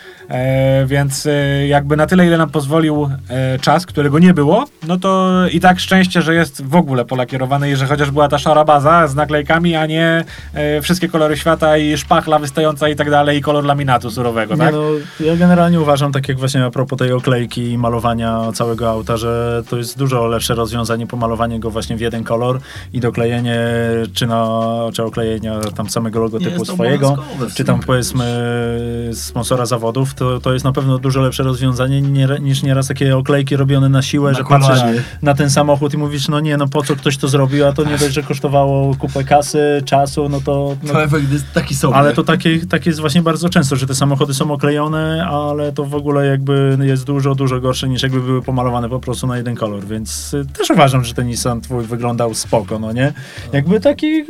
S3: więc e, jakby na tyle, ile nam pozwolił e, czas, którego nie było, no to i tak szczęście, że jest w ogóle polakierowany i że chociaż była ta szara baza z naklejkami, a nie e, wszystkie kolory świata i szpachla wystająca i tak dalej i kolor laminatu surowego, tak?
S2: no, ja generalnie uważam, tak jak właśnie a propos tej oklejki i malowania całego auta, że to jest dużo lepsze rozwiązanie pomalowanie go właśnie w jeden kolor i doklejenie, czy, na, czy oklejenia tam samego logotypu swojego, czy tam powiedzmy sponsora zawodów, to, to jest na pewno dużo lepsze rozwiązanie nie, niż nieraz takie oklejki robione na siłę,
S1: Na
S2: że
S1: kolanie.
S2: patrzysz na ten samochód i mówisz, no nie, no po co ktoś to zrobił, a to nie dość, że kosztowało kupę kasy, czasu, no to... No,
S1: To efekt jest taki sobie.
S2: ale to takie, tak jest właśnie bardzo często, że te samochody są oklejone, ale to w ogóle jakby jest dużo, dużo gorsze niż jakby były pomalowane po prostu na jeden kolor, więc też uważam, że ten Nissan twój wyglądał spoko, no nie? Jakby taki,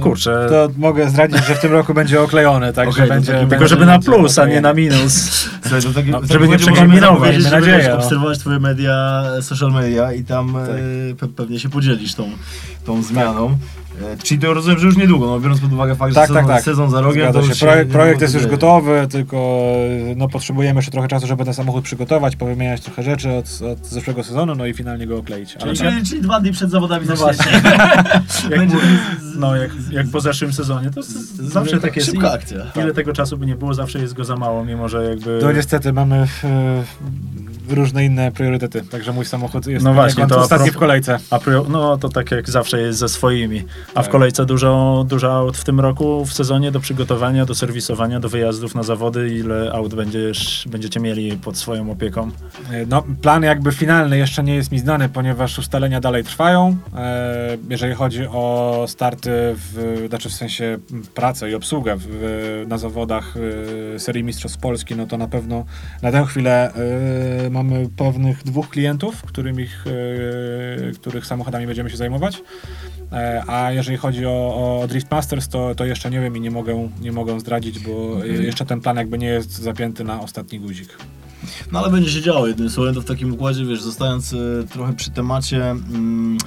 S2: kurczę,
S3: To mogę zdradzić, że w tym roku będzie oklejony, także
S1: Okej, to
S3: będzie...
S1: taki-
S2: tylko żeby na plus, a nie na minus. [laughs]
S1: Słuchaj, to takie,
S3: No,
S1: w
S2: żeby
S1: takim
S2: nie
S3: miejmy
S1: że
S3: nadzieję, no.
S1: obserwować twoje media, social media i tam
S3: Tak.
S1: e, pe pewnie się podzielisz tą, tą zmianą. E, czyli to rozumiem, że już niedługo, no biorąc pod uwagę fakt,
S3: Tak,
S1: że
S3: tak,
S1: sezon,
S3: tak.
S1: sezon za rogiem,
S3: Zgadza
S1: to
S3: się.
S1: już się
S3: Projekt, jest już gotowy, tylko no, potrzebujemy jeszcze trochę czasu, żeby ten samochód przygotować, powymieniać trochę rzeczy od, od zeszłego sezonu, no i finalnie go okleić. Ale
S1: Czyli, czyli, czyli dwa dni przed zawodami
S2: No
S1: zaczniecie. [laughs]
S2: Jak, no, jak, jak po zeszłym sezonie, to z- zawsze tak jest.
S1: Szybka akcja.
S2: Ile tego czasu by nie było, zawsze jest go za mało, mimo że jakby...
S3: To niestety mamy e, różne inne priorytety, także mój samochód jest
S2: No
S3: no
S2: właśnie, to
S3: ostatni w kolejce.
S2: A no to tak jak zawsze jest ze swoimi. A w
S3: Tak.
S2: kolejce dużo, dużo aut w tym roku, w sezonie do przygotowania, do serwisowania, do wyjazdów na zawody. Ile aut będziesz, będziecie mieli pod swoją opieką?
S3: E, No, plan jakby finalny jeszcze nie jest mi znany, ponieważ ustalenia dalej trwają. E, jeżeli chodzi o starty, w, znaczy w sensie pracę i obsługę w, na zawodach e, serii Mistrzostw Polski, no to na pewno na tę chwilę mamy pewnych dwóch klientów, którymi, których samochodami będziemy się zajmować. A jeżeli chodzi o, o Drift Masters, to, to jeszcze nie wiem i nie mogę, nie mogę zdradzić, bo e, jeszcze ten plan jakby nie jest zapięty na ostatni guzik.
S1: No ale będzie się działo jednym słowem, to w takim układzie, wiesz, zostając e, trochę przy temacie mm,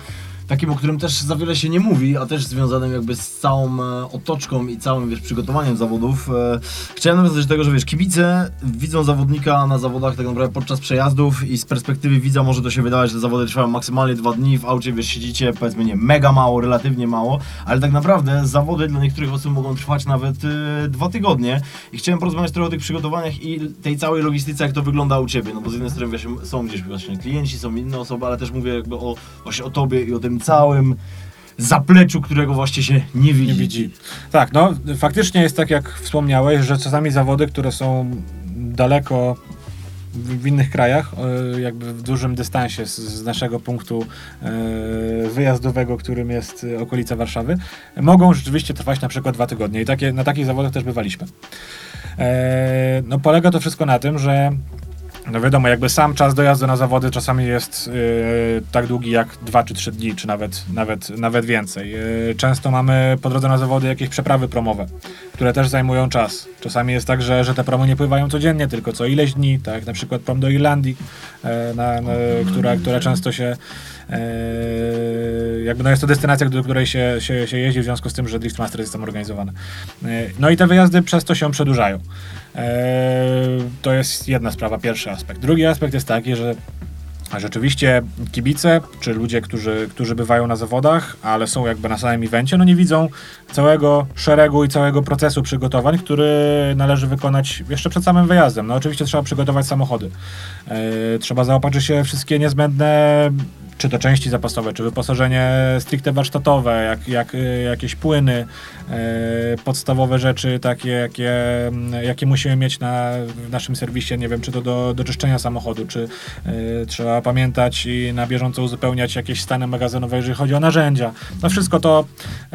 S1: takim, o którym też za wiele się nie mówi, a też związanym jakby z całą e, otoczką i całym, wiesz, przygotowaniem zawodów. E, chciałem nawiązać do tego, że wiesz, kibice widzą zawodnika na zawodach tak naprawdę podczas przejazdów i z perspektywy widza może to się wydawać, że zawody trwają maksymalnie dwa dni, w aucie, wiesz, siedzicie powiedzmy nie mega mało, relatywnie mało, ale tak naprawdę zawody dla niektórych osób mogą trwać nawet e, dwa tygodnie i chciałem porozmawiać trochę o tych przygotowaniach i tej całej logistyce, jak to wygląda u Ciebie, no bo z jednej strony wiesz, są gdzieś właśnie klienci, są inne osoby, ale też mówię jakby o, o Tobie i o tym całym zapleczu, którego właśnie się nie widzi.
S3: nie widzi. Tak, no faktycznie jest tak, jak wspomniałeś, że czasami zawody, które są daleko w, innych krajach, e, jakby w dużym dystansie z, naszego punktu e, wyjazdowego, którym jest e, okolica Warszawy, mogą rzeczywiście trwać na przykład dwa tygodnie i takie, na takich zawodach też bywaliśmy. No polega to wszystko na tym, że no wiadomo, jakby sam czas dojazdu na zawody czasami jest yy, tak długi jak 2 czy 3 dni, czy nawet, nawet, nawet więcej. Yy, często mamy po drodze na zawody jakieś przeprawy promowe, które też zajmują czas. Czasami jest tak, że, że te promy nie pływają codziennie, tylko co ileś dni, tak na przykład prom do Irlandii, e, na, na, która, która często się e, jakby no jest to destynacja, do której się, się, się jeździ w związku z tym, że Drift Master jest tam organizowany. E, no i te wyjazdy przez to się przedłużają. Eee, to jest jedna sprawa, pierwszy aspekt. Drugi aspekt jest taki, że rzeczywiście kibice, czy ludzie, którzy, którzy bywają na zawodach, ale są jakby na samym evencie, no nie widzą całego szeregu i całego procesu przygotowań, który należy wykonać jeszcze przed samym wyjazdem. No oczywiście trzeba przygotować samochody. Eee, trzeba zaopatrzyć się wszystkie niezbędne czy to części zapasowe, czy wyposażenie stricte warsztatowe, jak, jak, y, jakieś płyny, e, podstawowe rzeczy takie, jakie, mm, jakie musimy mieć na, w naszym serwisie, nie wiem, czy to do, do czyszczenia samochodu, czy e, trzeba pamiętać i na bieżąco uzupełniać jakieś stany magazynowe, jeżeli chodzi o narzędzia. No wszystko to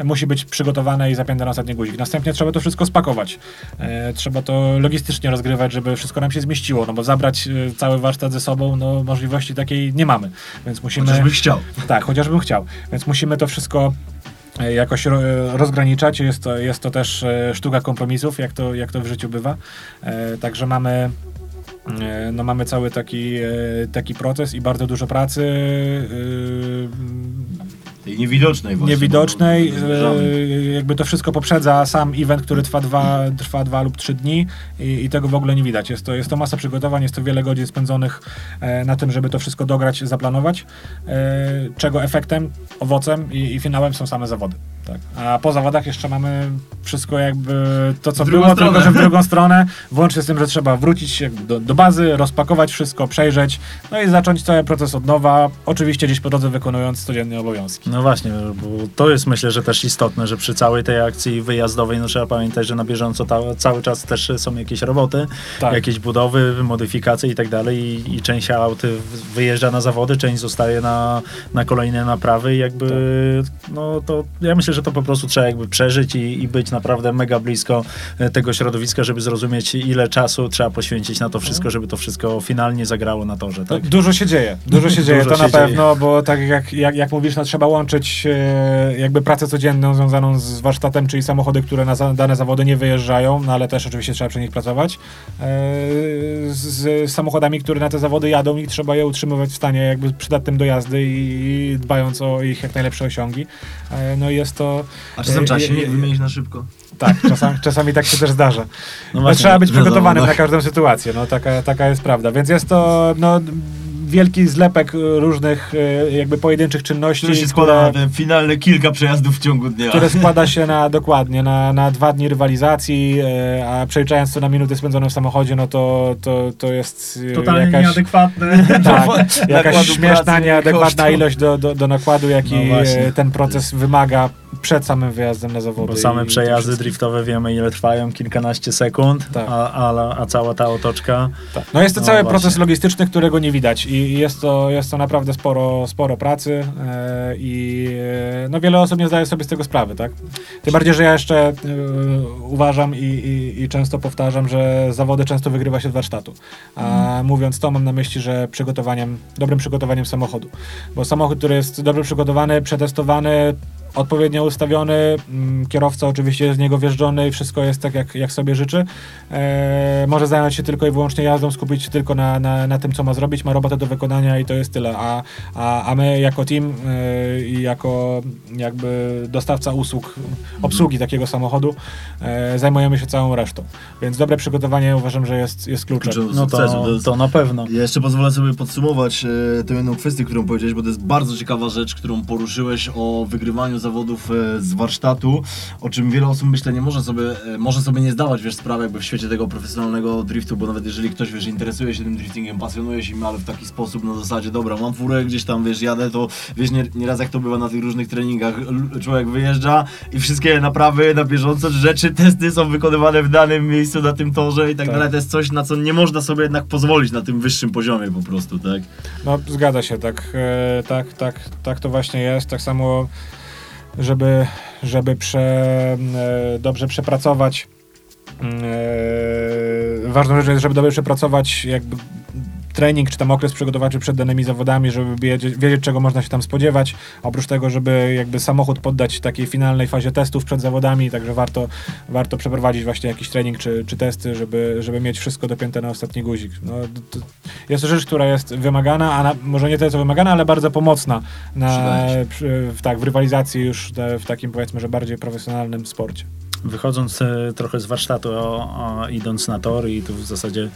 S3: musi być przygotowane i zapięte na ostatni guzik. Następnie trzeba to wszystko spakować. E, trzeba to logistycznie rozgrywać, żeby wszystko nam się zmieściło, no bo zabrać e, cały warsztat ze sobą, no możliwości takiej nie mamy, więc musimy...
S1: Chociażbyś chciał.
S3: Tak, chociażbym chciał. Więc musimy to wszystko e, jakoś ro, rozgraniczać. Jest to, jest to też e, sztuka kompromisów, jak to, jak to w życiu bywa. E, także mamy e, no mamy cały taki, e, taki proces i bardzo dużo pracy.
S1: Tej niewidocznej właśnie.
S3: niewidocznej. e, jakby to wszystko poprzedza sam event, który trwa dwa, trwa dwa lub trzy dni i, i tego w ogóle nie widać. Jest to, jest to masa przygotowań, jest to wiele godzin spędzonych e, na tym, żeby to wszystko dograć, zaplanować, e, czego efektem, owocem i, i finałem są same zawody. Tak. A po zawodach jeszcze mamy wszystko jakby to, co było,
S1: stronę.
S3: tylko że w drugą stronę, [laughs] włącznie z tym, że trzeba wrócić do, do bazy, rozpakować wszystko, przejrzeć, no i zacząć cały proces od nowa, oczywiście gdzieś po drodze wykonując codziennie obowiązki.
S2: No właśnie, bo to jest myślę, że też istotne, że przy całej tej akcji wyjazdowej, no trzeba pamiętać, że na bieżąco ta, cały czas też są jakieś roboty,
S3: Tak.
S2: jakieś budowy, modyfikacje i tak dalej i, i część aut wyjeżdża na zawody, część zostaje na, na kolejne naprawy i jakby, no to ja myślę, że to po prostu trzeba jakby przeżyć i, i być naprawdę mega blisko e, tego środowiska, żeby zrozumieć ile czasu trzeba poświęcić na to wszystko, żeby to wszystko finalnie zagrało na torze, tak?
S3: Dużo się dzieje, dużo się [laughs] dzieje,
S2: Dużo
S3: to na
S2: się dzieje.
S3: pewno, bo tak jak, jak, jak mówisz, no, trzeba łączyć e, jakby pracę codzienną związaną z warsztatem, czyli samochody, które na za, dane zawody nie wyjeżdżają, no ale też oczywiście trzeba przy nich pracować, e, z, z samochodami, które na te zawody jadą i trzeba je utrzymywać w stanie jakby przydatnym do jazdy i, i dbając o ich jak najlepsze osiągi. E, no jest to,
S1: A czasem
S3: e,
S1: trzeba się nie wymienić na szybko.
S3: tak, czasami, czasami tak się też zdarza. No
S2: właśnie,
S3: trzeba być
S1: wiadomo,
S3: przygotowanym
S1: no.
S3: na każdą sytuację, no taka, taka jest prawda. Więc jest to no, wielki zlepek e, różnych e, jakby pojedynczych czynności,
S1: Który się składa na te finalne kilka przejazdów w ciągu dnia.
S3: które [laughs] składa się na dokładnie na, na dwa dni rywalizacji, a przeliczając to na minuty spędzone w samochodzie, no to, to, to jest
S2: Totalnie
S3: jakaś,
S2: nieadekwatne. [laughs] [laughs]
S3: tak, jakaś śmieszna,
S1: pracy,
S3: nieadekwatna
S1: kosztów.
S3: ilość do, do, do nakładu, jaki
S2: No
S3: ten proces wymaga przed samym wyjazdem na zawody.
S2: Bo same przejazdy driftowe wiemy ile trwają, kilkanaście sekund,
S3: Tak.
S2: a, a, a cała ta otoczka.
S3: Tak. No jest to
S2: No
S3: cały
S2: właśnie.
S3: proces logistyczny, którego nie widać i jest to, jest to naprawdę sporo, sporo pracy e, i e, no wiele osób nie zdaje sobie z tego sprawy, tak? Tym bardziej, że ja jeszcze e, uważam i, i, i często powtarzam, że zawody często wygrywa się z warsztatu. A
S2: Mhm.
S3: mówiąc to, mam na myśli, że przygotowaniem, dobrym przygotowaniem samochodu. Bo samochód, który jest dobrze przygotowany, przetestowany, odpowiednio ustawiony, mm, kierowca oczywiście jest z niego wjeżdżony i wszystko jest tak, jak, jak sobie życzy. E, może zająć się tylko i wyłącznie jazdą, skupić się tylko na, na, na tym, co ma zrobić, ma robotę do wykonania i to jest tyle. A, a, a my jako team e, i jako jakby dostawca usług, obsługi takiego samochodu e, zajmujemy się całą resztą. Więc dobre przygotowanie uważam, że jest, jest kluczem.
S2: No to, to na pewno.
S1: Ja jeszcze pozwolę sobie podsumować e, tę jedną kwestię, którą powiedziałeś, bo to jest bardzo ciekawa rzecz, którą poruszyłeś o wygrywaniu zawodów e, z warsztatu, o czym wiele osób myślę nie może sobie, e, może sobie nie zdawać wiesz, sprawy jakby w świecie tego profesjonalnego driftu, bo nawet jeżeli ktoś wiesz, interesuje się tym driftingiem, pasjonuje się nim, ale w taki sposób na zasadzie, dobra, mam furę, gdzieś tam wiesz, jadę, to wiesz, nie, nieraz jak to bywa na tych różnych treningach, człowiek wyjeżdża i wszystkie naprawy na bieżąco, rzeczy, testy są wykonywane w danym miejscu, na tym torze i tak,
S3: Tak.
S1: dalej, to jest coś, na co nie można sobie jednak pozwolić na tym wyższym poziomie po prostu, tak?
S3: No, zgadza się, tak, e, tak, tak, tak to właśnie jest. Tak samo, żeby, żeby prze, e, dobrze przepracować. E, ważną rzeczą jest, żeby dobrze przepracować jakby trening, czy tam okres przygotowawczy przed danymi zawodami, żeby wiedzieć, wiedzieć, czego można się tam spodziewać. Oprócz tego, żeby jakby samochód poddać takiej finalnej fazie testów przed zawodami, także warto, warto przeprowadzić właśnie jakiś trening czy, czy testy, żeby, żeby mieć wszystko dopięte na ostatni guzik. No, d- jest to rzecz, która jest wymagana, a na, może nie tyle co wymagana, ale bardzo pomocna na, przy, w, tak, w rywalizacji już w takim powiedzmy, że bardziej profesjonalnym sporcie.
S2: Wychodząc e, trochę z warsztatu, a, a idąc na tor i tu w zasadzie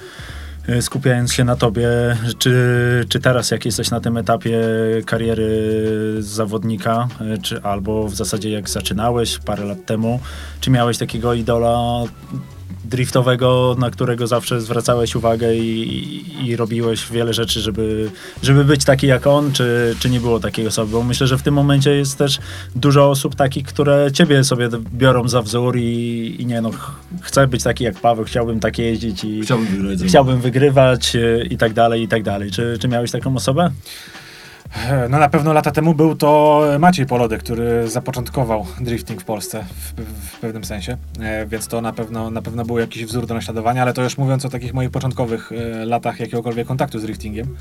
S2: skupiając się na tobie, czy, czy teraz jak jesteś na tym etapie kariery zawodnika, e, czy albo w zasadzie jak zaczynałeś parę lat temu, czy miałeś takiego idola driftowego, na którego zawsze zwracałeś uwagę i, i, i robiłeś wiele rzeczy, żeby, żeby być taki jak on, czy, czy nie było takiej osoby? Bo myślę, że w tym momencie jest też dużo osób takich, które ciebie sobie biorą za wzór i, i nie no, ch- chcę być taki jak Paweł, chciałbym tak jeździć i
S1: Chciałbym wygrać.
S2: chciałbym wygrywać e, i tak dalej, i tak dalej. Czy, czy miałeś taką osobę?
S3: E, No na pewno lata temu był to Maciej Polody, który zapoczątkował drifting w Polsce w, w pewnym sensie, e, więc to na pewno, na pewno był jakiś wzór do naśladowania, ale to już mówiąc o takich moich początkowych e, latach jakiegokolwiek kontaktu z driftingiem.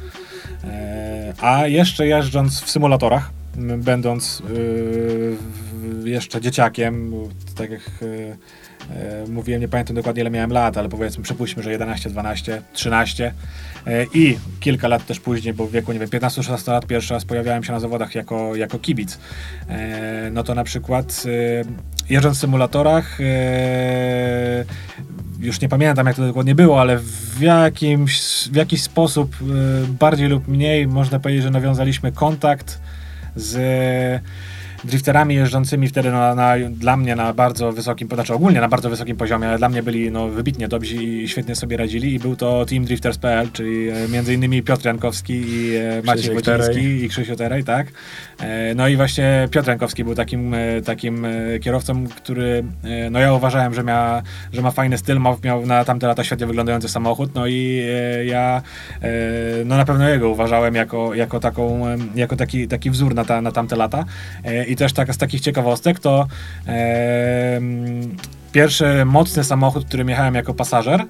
S3: A jeszcze jeżdżąc w symulatorach, będąc jeszcze dzieciakiem, tak jak mówiłem, nie pamiętam dokładnie ile miałem lat, ale powiedzmy, przypuśćmy, że 11, 12, 13 e, i kilka lat też później, bo w wieku, nie wiem, 15-16 lat pierwszy raz pojawiałem się na zawodach jako, jako kibic. E, No to na przykład e, jeżdżąc w symulatorach e, już nie pamiętam jak to dokładnie było, ale w, jakimś, w jakiś sposób e, bardziej lub mniej można powiedzieć, że nawiązaliśmy kontakt z drifterami jeżdżącymi wtedy na, na, dla mnie na bardzo wysokim, znaczy ogólnie na bardzo wysokim poziomie, ale dla mnie byli no, wybitnie dobrzy i świetnie sobie radzili i był to Team Drifters.pl, czyli e, między innymi Piotr Jankowski i e, Maciej
S2: Terej.
S3: i Krzysiu Terej, tak. E, no i właśnie Piotr Jankowski był takim, takim kierowcą, który, no ja uważałem, że, mia, że ma fajny styl, ma, miał na tamte lata świetnie wyglądający samochód, no i ja no na pewno jego uważałem jako, jako, taką, jako taki, taki wzór na, ta, na tamte lata. E, I też taka z takich ciekawostek to e, pierwszy mocny samochód, którym jechałem jako pasażer,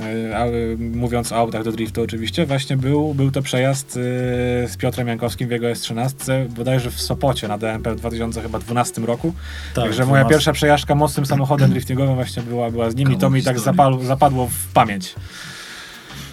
S3: e, mówiąc o autach do driftu oczywiście, właśnie był, był to przejazd y, z Piotrem Jankowskim w jego S13, bodajże w Sopocie na DMP w 2012 roku.
S2: Tak,
S3: Także moja
S2: 12.
S3: pierwsza przejażdżka mocnym samochodem driftingowym właśnie była, była z nim i to mi tak zapadło w pamięć.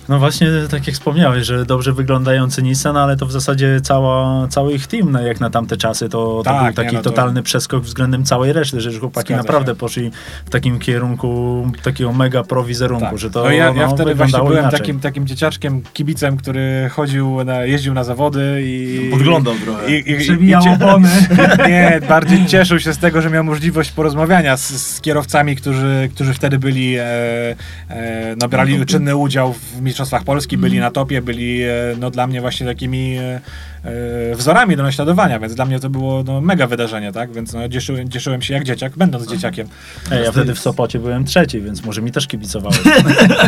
S2: No właśnie, tak jak wspomniałeś, że dobrze wyglądający Nissan, ale to w zasadzie cała, cały ich team, no, jak na tamte czasy, to, to
S3: Tak,
S2: był
S3: nie,
S2: taki
S3: no to-
S2: totalny przeskok względem całej reszty, że już chłopaki
S3: Zgadza
S2: naprawdę
S3: się.
S2: poszli w takim kierunku takiego mega prowizerunku,
S3: Tak.
S2: że to
S3: no ja, ja
S2: no,
S3: wtedy właśnie byłem
S2: inaczej.
S3: takim, takim dzieciaczkiem, kibicem, który chodził, na, jeździł na zawody i...
S1: Podglądał trochę.
S3: I, i,
S2: Przebijał
S3: i
S2: opony. [laughs]
S3: Nie, bardziej cieszył się z tego, że miał możliwość porozmawiania z, z kierowcami, którzy, którzy wtedy byli, e, e, no, brali
S1: Na topie.
S3: czynny udział w Mistrzostwach Polski, byli na topie, byli e, no, dla mnie właśnie takimi e, e, wzorami do naśladowania, więc dla mnie to było no, mega wydarzenie, tak? Więc no, cieszyłem, cieszyłem się jak dzieciak, będąc dzieciakiem.
S2: Ej, ja wtedy w Sopocie byłem trzeci, więc może mi też kibicowałeś.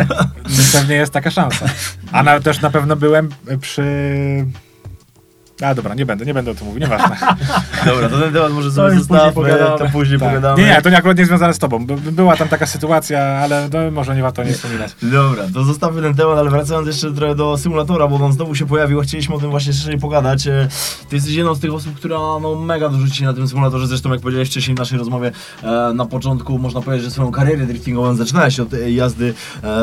S2: [laughs]
S3: Pewnie jest taka szansa. A na, też na pewno byłem przy... A dobra, nie będę, nie będę o tym mówił, nieważne. [laughs]
S1: Dobra, to ten temat może sobie
S2: później
S1: zostawmy,
S2: pogadamy.
S1: to później
S3: Tak.
S1: pogadamy.
S3: Nie, nie, to nie akurat nie związane z tobą. By, by była tam taka sytuacja, ale no, może nie warto o niej wspominać.
S1: Dobra, to zostawmy ten temat, ale wracając jeszcze trochę do symulatora, bo on znowu się pojawił, a chcieliśmy o tym właśnie szerzej pogadać. E, Ty jesteś jedną z tych osób, która no mega dużo ci na tym symulatorze, zresztą jak powiedziałeś wcześniej w naszej rozmowie, e, na początku można powiedzieć, że swoją karierę driftingową zaczynałeś od e, jazdy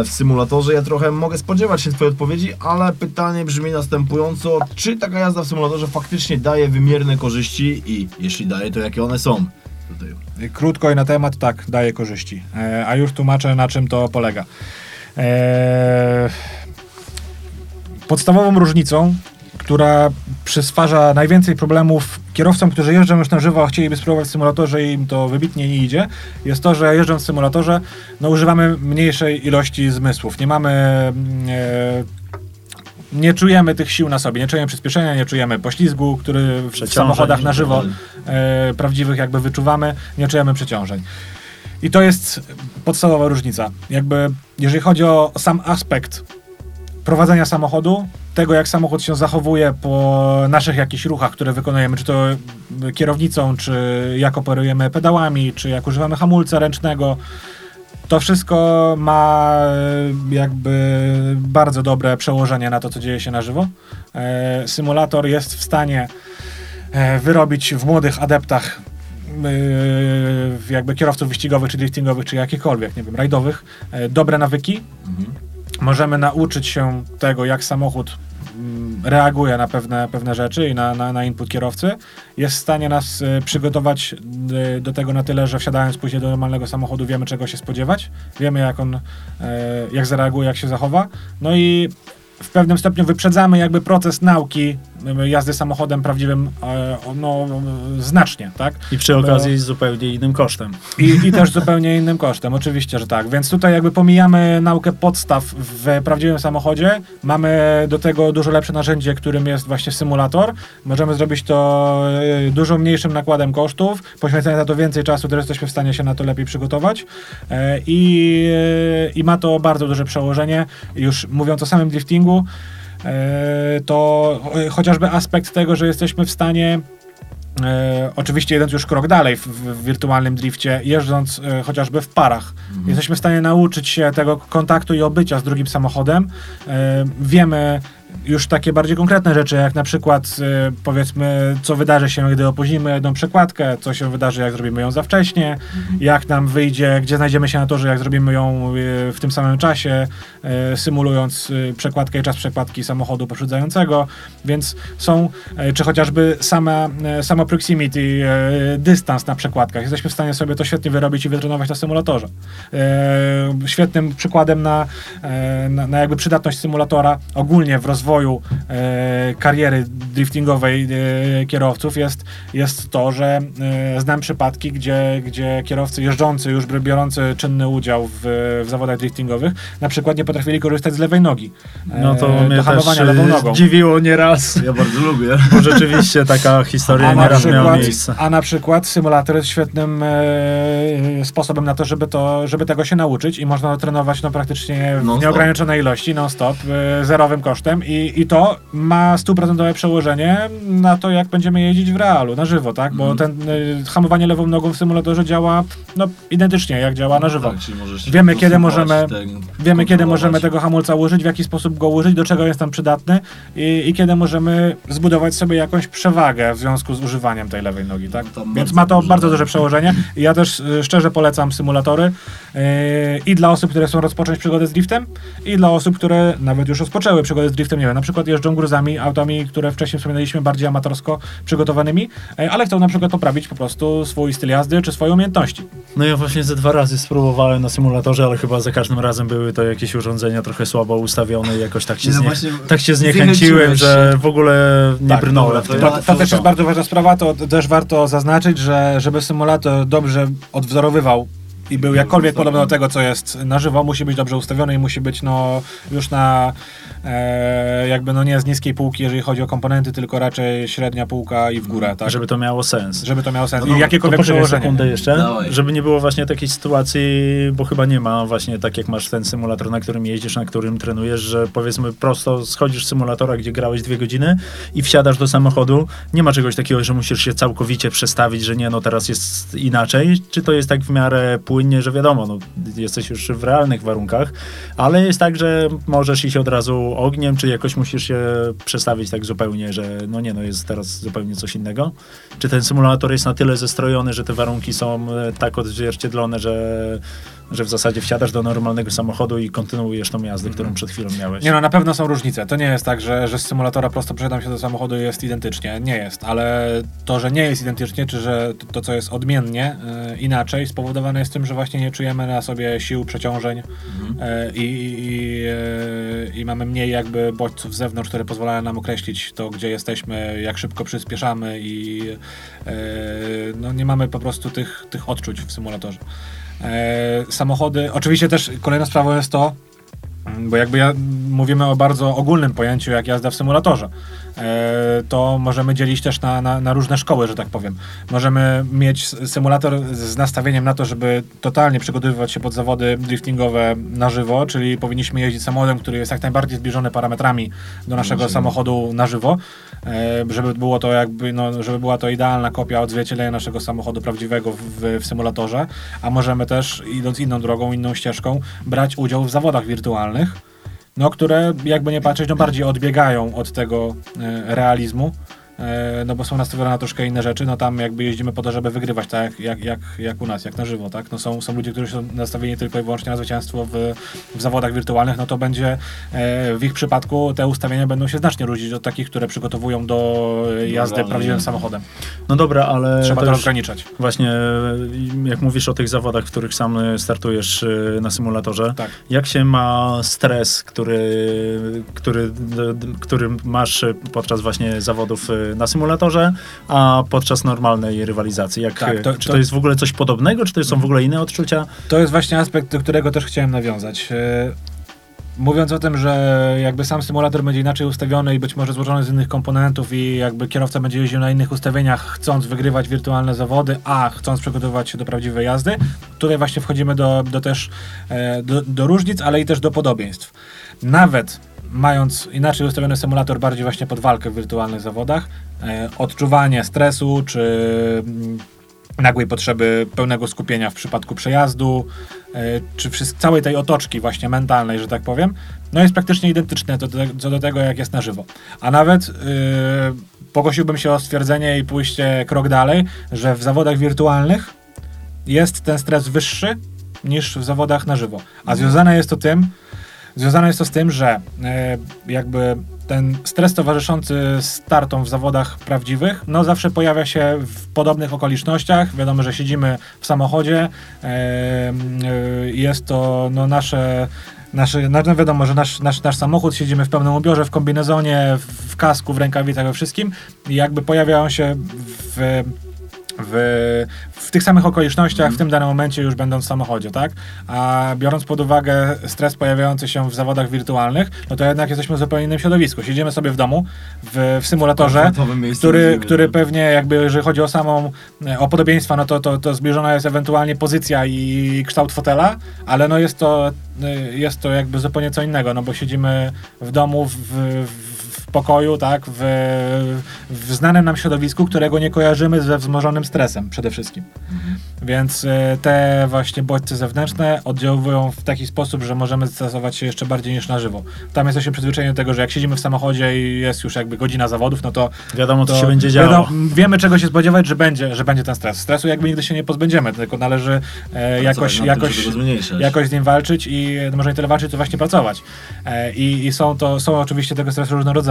S1: w symulatorze. Ja trochę mogę spodziewać się twojej odpowiedzi, ale pytanie brzmi następująco, czy taka jazda w symulatorze faktycznie daje wymierne korzyści i jeśli daje, to jakie one są? Tutaj.
S3: Krótko i na temat, tak, daje korzyści. E, a już tłumaczę, na czym to polega. E, podstawową różnicą, która przysparza najwięcej problemów kierowcom, którzy jeżdżą już na żywo, a chcieliby spróbować w symulatorze i im to wybitnie nie idzie, jest to, że jeżdżąc w symulatorze, no, używamy mniejszej ilości zmysłów. Nie mamy mm, e, nie czujemy tych sił na sobie, nie czujemy przyspieszenia, nie czujemy poślizgu, który w samochodach na żywo e, prawdziwych jakby wyczuwamy, nie czujemy przeciążeń. I to jest podstawowa różnica. Jakby, jeżeli chodzi o sam aspekt prowadzenia samochodu, tego jak samochód się zachowuje po naszych jakichś ruchach, które wykonujemy, czy to kierownicą, czy jak operujemy pedałami, czy jak używamy hamulca ręcznego, to wszystko ma e, jakby bardzo dobre przełożenie na to, co dzieje się na żywo. E, Symulator jest w stanie e, wyrobić w młodych adeptach jakby kierowców wyścigowych, czy driftingowych, czy jakichkolwiek, nie wiem, rajdowych, dobre nawyki. Możemy nauczyć się tego, jak samochód reaguje na pewne, pewne rzeczy i na, na, na input kierowcy. Jest w stanie nas e, przygotować e, do tego na tyle, że wsiadając później do normalnego samochodu wiemy czego się spodziewać, wiemy jak on, e, jak zareaguje, jak się zachowa. No i w pewnym stopniu wyprzedzamy jakby proces nauki jazdy samochodem prawdziwym e, no, znacznie, tak?
S2: I przy okazji z zupełnie innym kosztem.
S3: I, I też zupełnie innym kosztem, oczywiście, że tak. Więc tutaj jakby pomijamy naukę podstaw w prawdziwym samochodzie. Mamy do tego dużo lepsze narzędzie, którym jest właśnie symulator. Możemy zrobić to e, dużo mniejszym nakładem kosztów, poświęcając na to więcej czasu, też jesteśmy w stanie się na to lepiej przygotować. E, I, e, i ma to bardzo duże przełożenie. Już mówiąc o samym driftingu, e, to e, chociażby aspekt tego, że jesteśmy w stanie E, oczywiście idąc już krok dalej w, w wirtualnym drifcie, jeżdżąc e, chociażby w parach, jesteśmy w stanie nauczyć się tego kontaktu i obycia z drugim samochodem. E, wiemy już takie bardziej konkretne rzeczy, jak na przykład e, powiedzmy, co wydarzy się, gdy opóźnimy jedną przekładkę, co się wydarzy, jak zrobimy ją za wcześnie, jak nam wyjdzie, gdzie znajdziemy się na torze, jak zrobimy ją e, w tym samym czasie, e, symulując przekładkę i czas przekładki samochodu poprzedzającego, więc są, czy chociażby sama, e, samo proximity, dystans na przekładkach. Jesteśmy w stanie sobie to świetnie wyrobić i wytrenować na symulatorze. Świetnym przykładem na, na, na jakby przydatność symulatora ogólnie w rozwoju e, kariery driftingowej e, kierowców jest, jest to, że e, znam przypadki, gdzie, gdzie kierowcy jeżdżący, już biorący czynny udział w, w zawodach driftingowych, na przykład nie potrafili korzystać z lewej nogi. e,
S2: No to mnie
S3: do
S2: też
S3: hamowania lewą nogą.
S2: e, dziwiło nieraz,
S1: Ja bardzo lubię. [laughs]
S2: bo rzeczywiście taka historia
S3: A
S2: nieraz miała
S3: przykład,
S2: miejsce.
S3: a na przykład symulator jest świetnym e, sposobem na to, żeby, to, żeby tego się nauczyć i można trenować no, praktycznie w
S1: Non-stop.
S3: nieograniczonej ilości, non-stop, e, zerowym kosztem i, i to ma stuprocentowe przełożenie na to, jak będziemy jeździć w realu, na żywo, tak? Bo
S1: Mhm.
S3: ten e, hamowanie lewą nogą w symulatorze działa no, identycznie, jak działa na żywo.
S1: Tak, możesz
S3: Wiemy, kiedy możemy-
S1: tego,
S3: Wiemy, kiedy możemy tego hamulca użyć, w jaki sposób go użyć, do czego jest nam przydatny i, i kiedy możemy zbudować sobie jakąś przewagę w związku z używaniem tej lewej nogi, tak?
S1: Tam
S3: Więc ma to
S1: duże
S3: bardzo duże przełożenie. I ja też y, szczerze polecam symulatory yy, i dla osób, które chcą rozpocząć przygodę z driftem i dla osób, które nawet już rozpoczęły przygodę z driftem, nie wiem, na przykład jeżdżą gruzami, autami, które wcześniej wspominaliśmy bardziej amatorsko przygotowanymi, yy, ale chcą na przykład poprawić po prostu swój styl jazdy czy swoje umiejętności.
S2: No ja właśnie ze dwa razy spróbowałem na symulatorze, ale chyba za każdym razem były to jakieś urządzenia trochę słabo ustawione i jakoś tak się,
S1: no
S2: znie...
S1: właśnie
S2: tak się zniechęciłem, że w ogóle nie
S3: Tak,
S2: brnąłem w
S1: to
S2: tym.
S3: To, to też jest bardzo ważna sprawa, to też warto zaznaczyć, że żeby symulator dobrze odwzorowywał i był jakkolwiek podobny do tego, co jest na żywo, musi być dobrze ustawiony i musi być no, już na e, jakby no nie z niskiej półki, jeżeli chodzi o komponenty, tylko raczej średnia półka i w górę, tak?
S2: Żeby to miało sens.
S3: Żeby to miało sens.
S1: No
S3: I jakiekolwiek przełożenie.
S2: sekundę jeszcze,
S1: Dawaj.
S2: żeby nie było właśnie takiej sytuacji, bo chyba nie ma właśnie tak jak masz ten symulator, na którym jeździsz, na którym trenujesz, że powiedzmy prosto schodzisz z symulatora, gdzie grałeś dwie godziny i wsiadasz do samochodu. Nie ma czegoś takiego, że musisz się całkowicie przestawić, że nie, no teraz jest inaczej. Czy to jest tak w miarę płynnie, że wiadomo, no jesteś już w realnych warunkach, ale jest tak, że możesz iść od razu ogniem, czy jakoś musisz się przestawić tak zupełnie, że no nie, no jest teraz zupełnie coś innego. Czy ten symulator jest na tyle zestrojony, że te warunki są e, tak odzwierciedlone, że, że w zasadzie wsiadasz do normalnego samochodu i kontynuujesz tą jazdę, którą przed chwilą miałeś?
S3: Nie no, na pewno są różnice. To nie jest tak, że, że z symulatora prosto przesiadam się do samochodu i jest identycznie. Nie jest, ale to, że nie jest identycznie, czy że to, to co jest odmiennie, e, inaczej, spowodowane jest tym, że właśnie nie czujemy na sobie sił, przeciążeń e, i, i, e, i mamy mniej jakby bodźców z zewnątrz, które pozwalają nam określić to, gdzie jesteśmy, jak szybko przyspieszamy i e, no, nie mamy po prostu tych, tych odczuć w symulatorze. E, samochody, oczywiście też kolejną sprawą jest to, Bo jakby ja, mówimy o bardzo ogólnym pojęciu jak jazda w symulatorze. E, to możemy dzielić też na, na, na różne szkoły, że tak powiem. Możemy mieć symulator z nastawieniem na to, żeby totalnie przygotowywać się pod zawody driftingowe na żywo, czyli powinniśmy jeździć samochodem, który jest jak najbardziej zbliżony parametrami do naszego samochodu na żywo, żeby było to jakby, no, żeby była to idealna kopia odzwierciedlenia naszego samochodu prawdziwego w, w symulatorze, a możemy też, idąc inną drogą, inną ścieżką, brać udział w zawodach wirtualnych, no, które jakby nie patrzeć, no bardziej odbiegają od tego e, realizmu. e, no bo są nastawione na troszkę inne rzeczy, no tam jakby jeździmy po to, żeby wygrywać, tak jak, jak, jak u nas, jak na żywo, tak? No są, są ludzie, którzy są nastawieni tylko i wyłącznie na zwycięstwo w, w zawodach wirtualnych, no to będzie e, w ich przypadku te ustawienia będą się znacznie różnić od takich, które przygotowują do jazdy
S1: realnej
S3: prawdziwym
S1: jazdy.
S3: samochodem.
S2: No dobra, ale
S3: Trzeba
S2: to
S3: to
S2: właśnie jak mówisz o tych zawodach, w których sam startujesz na symulatorze,
S3: Tak.
S2: jak się ma stres, który, który, który masz podczas właśnie zawodów na symulatorze, a podczas normalnej rywalizacji? Jak,
S3: Tak,
S2: y,
S3: to-
S2: czy
S3: to-
S2: to jest w ogóle coś podobnego, czy to są w ogóle inne odczucia?
S3: To jest właśnie aspekt, do którego też chciałem nawiązać. E, Mówiąc o tym, że jakby sam symulator będzie inaczej ustawiony i być może złożony z innych komponentów i jakby kierowca będzie jeździł na innych ustawieniach, chcąc wygrywać wirtualne zawody, a chcąc przygotowywać się do prawdziwej jazdy, tutaj właśnie wchodzimy do, do też e, do, do różnic, ale i też do podobieństw. Nawet mając inaczej ustawiony symulator bardziej właśnie pod walkę w wirtualnych zawodach, e, odczuwanie stresu czy mm, nagłej potrzeby pełnego skupienia w przypadku przejazdu, e, czy całej tej otoczki właśnie mentalnej, że tak powiem, no jest praktycznie identyczne co do, co do tego, jak jest na żywo. A nawet yy, pokosiłbym się o stwierdzenie i pójście krok dalej, że w zawodach wirtualnych jest ten stres wyższy niż w zawodach na żywo. A związane jest to tym, związane jest to z tym, że e, jakby ten stres towarzyszący startom w zawodach prawdziwych, no zawsze pojawia się w podobnych okolicznościach. Wiadomo, że siedzimy w samochodzie, e, e, jest to no, nasze Nasze, no no wiadomo, że nasz, nasz, nasz samochód, siedzimy w pełnym ubiorze, w kombinezonie, w kasku, w rękawicach, we wszystkim i jakby pojawiają się w, w, w tych samych okolicznościach, w tym danym momencie już będąc w samochodzie, tak? A biorąc pod uwagę stres pojawiający się w zawodach wirtualnych, no to jednak jesteśmy w zupełnie innym środowisku. Siedzimy sobie w domu, w, w symulatorze, który, który pewnie jakby, jeżeli chodzi o samą, e, o podobieństwa, no to, to, to zbliżona jest ewentualnie pozycja i kształt fotela, ale no jest to, e, jest to jakby zupełnie co innego, no bo siedzimy w domu, w, w, w pokoju, tak, w, w znanym nam środowisku, którego nie kojarzymy ze wzmożonym stresem przede wszystkim. Więc e, te właśnie bodźce zewnętrzne oddziałują w taki sposób, że możemy stresować się jeszcze bardziej niż na żywo. Tam jesteśmy przyzwyczajeni do tego, że jak siedzimy w samochodzie i jest już jakby godzina zawodów, no to
S2: Wiadomo, co
S3: to
S2: się będzie działo.
S3: wiadomo, wiemy, czego się spodziewać, że będzie, że będzie ten stres. Stresu jakby nigdy się nie pozbędziemy, tylko należy e, jakoś,
S1: tym,
S3: jakoś, jakoś z nim walczyć i no może nie tyle walczyć, to właśnie pracować. E, I, i są, to, są oczywiście tego stresu różne rodzaje.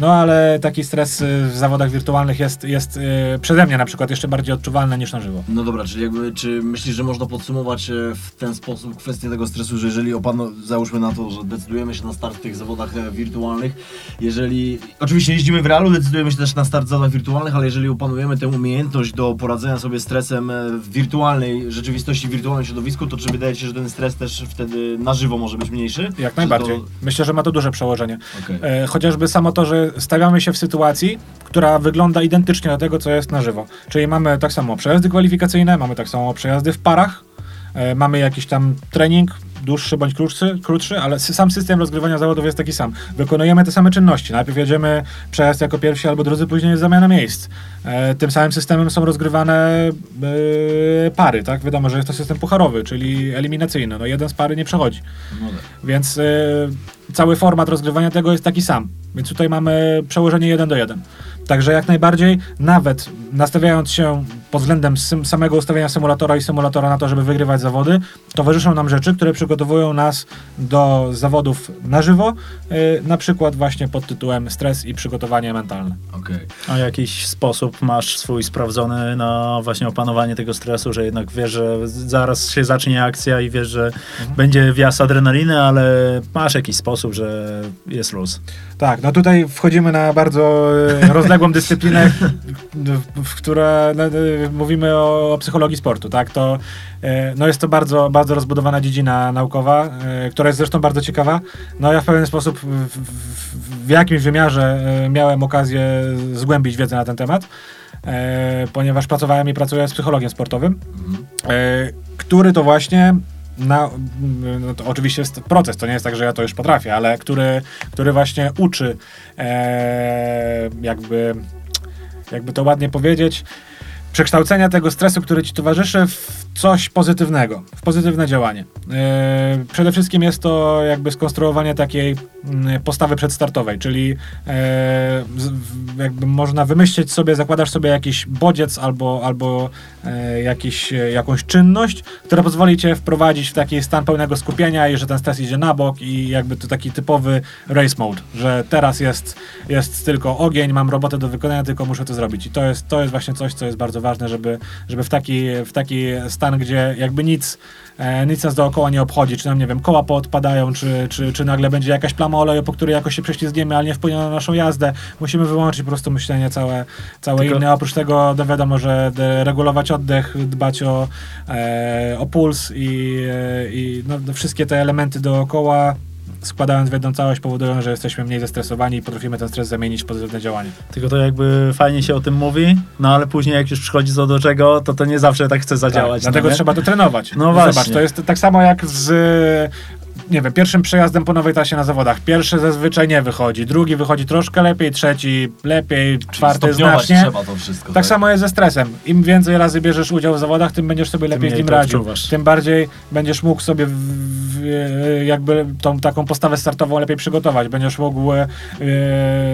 S3: No ale taki stres y, w zawodach wirtualnych jest, jest y, przeze mnie na przykład jeszcze bardziej odczuwalny niż na żywo.
S1: No dobra, czyli jakby, czy myślisz, że można podsumować e, w ten sposób kwestię tego stresu, że jeżeli opano, załóżmy na to, że decydujemy się na start w tych zawodach e, wirtualnych, jeżeli, oczywiście jeździmy w realu, decydujemy się też na start w zawodach wirtualnych, ale jeżeli opanujemy tę umiejętność do poradzenia sobie stresem e, w wirtualnej rzeczywistości, w wirtualnym środowisku, to czy wydaje się, że ten stres też wtedy na żywo może być mniejszy?
S3: Jak najbardziej.
S1: To...
S3: Myślę, że ma to duże przełożenie.
S1: Okej.
S3: E, chociażby samo to, że stawiamy się w sytuacji, która wygląda identycznie do tego, co jest na żywo. Czyli mamy tak samo przejazdy kwalifikacyjne, mamy tak samo przejazdy w parach, e, mamy jakiś tam trening, dłuższy bądź krótszy, krótszy, ale sam system rozgrywania zawodów jest taki sam. Wykonujemy te same czynności. Najpierw jedziemy przejazd jako pierwsi albo drudzy, później jest zamiana miejsc. E, tym samym systemem są rozgrywane e, pary, tak? Wiadomo, że jest to system pucharowy, czyli eliminacyjny. No jeden z pary nie przechodzi.
S1: No tak.
S3: Więc y, cały format rozgrywania tego jest taki sam. Więc tutaj mamy przełożenie 1 do 1. Także jak najbardziej, nawet nastawiając się pod względem samego ustawienia symulatora i symulatora na to, żeby wygrywać zawody, towarzyszą nam rzeczy, które przygotowują nas do zawodów na żywo, y, na przykład właśnie pod tytułem stres i przygotowanie mentalne.
S1: Okej.
S2: A jakiś sposób masz swój sprawdzony na właśnie opanowanie tego stresu, że jednak wiesz, że zaraz się zacznie akcja i wiesz, że będzie wjazd adrenaliny, ale masz jakiś sposób, że jest luz.
S3: Tak, no tutaj wchodzimy na bardzo e, rozległą [laughs] dyscyplinę, w, która no, e, mówimy o, o psychologii sportu, tak? To e, no jest to bardzo, bardzo rozbudowana dziedzina naukowa, która jest zresztą bardzo ciekawa. No ja w pewien sposób w, w, w jakimś wymiarze miałem okazję zgłębić wiedzę na ten temat, e, ponieważ pracowałem i pracuję z psychologiem sportowym
S1: Mhm.
S3: e, który to właśnie na, no to oczywiście jest proces, to nie jest tak, że ja to już potrafię, ale który, który właśnie uczy e, jakby, jakby to ładnie powiedzieć, przekształcenia tego stresu, który ci towarzyszy, w coś pozytywnego, w pozytywne działanie. E, przede wszystkim jest to jakby skonstruowanie takiej mm, postawy przedstartowej, czyli w- jakby można wymyślić sobie, zakładasz sobie jakiś bodziec albo, albo e, jakiś, e, jakąś czynność, która pozwoli cię wprowadzić w taki stan pełnego skupienia i że ten stres idzie na bok i jakby to taki typowy race mode, że teraz jest, jest tylko ogień, mam robotę do wykonania, tylko muszę to zrobić. I to jest, to jest właśnie coś, co jest bardzo ważne, żeby, żeby w, taki, w taki stan, gdzie jakby nic, e, nic nas dookoła nie obchodzi, czy nam, nie wiem, koła poodpadają, czy, czy, czy nagle będzie jakaś plama oleju, po której jakoś się prześlizgniemy, ale nie wpłynie na naszą jazdę. Musimy wyłączyć po prostu myślenie całe, całe
S2: Tylko-
S3: inne. Oprócz tego, no wiadomo, że regulować oddech, dbać o, e, o puls i, e, i no, wszystkie te elementy dookoła składając w jedną całość powodują, że jesteśmy mniej zestresowani i potrafimy ten stres zamienić w pozytywne działanie.
S2: Tylko to jakby fajnie się o tym mówi, no ale później jak już przychodzi co do czego, to to nie zawsze tak chce zadziałać.
S3: Tak, dlatego
S2: no
S3: trzeba to trenować.
S2: No
S3: Zobacz,
S2: właśnie.
S3: to jest tak samo jak z nie wiem, pierwszym przejazdem po nowej trasie na zawodach. Pierwszy zazwyczaj nie wychodzi, drugi wychodzi troszkę lepiej, trzeci lepiej, czwarty znacznie.
S1: trzeba to wszystko.
S3: Tak samo jest ze stresem. Im więcej razy bierzesz udział w zawodach, tym będziesz sobie lepiej z
S2: mniej
S3: nim radził.
S2: odczuwasz.
S3: Tym bardziej będziesz mógł sobie w, w, e, jakby tą taką postawę startową lepiej przygotować. Będziesz mógł, e,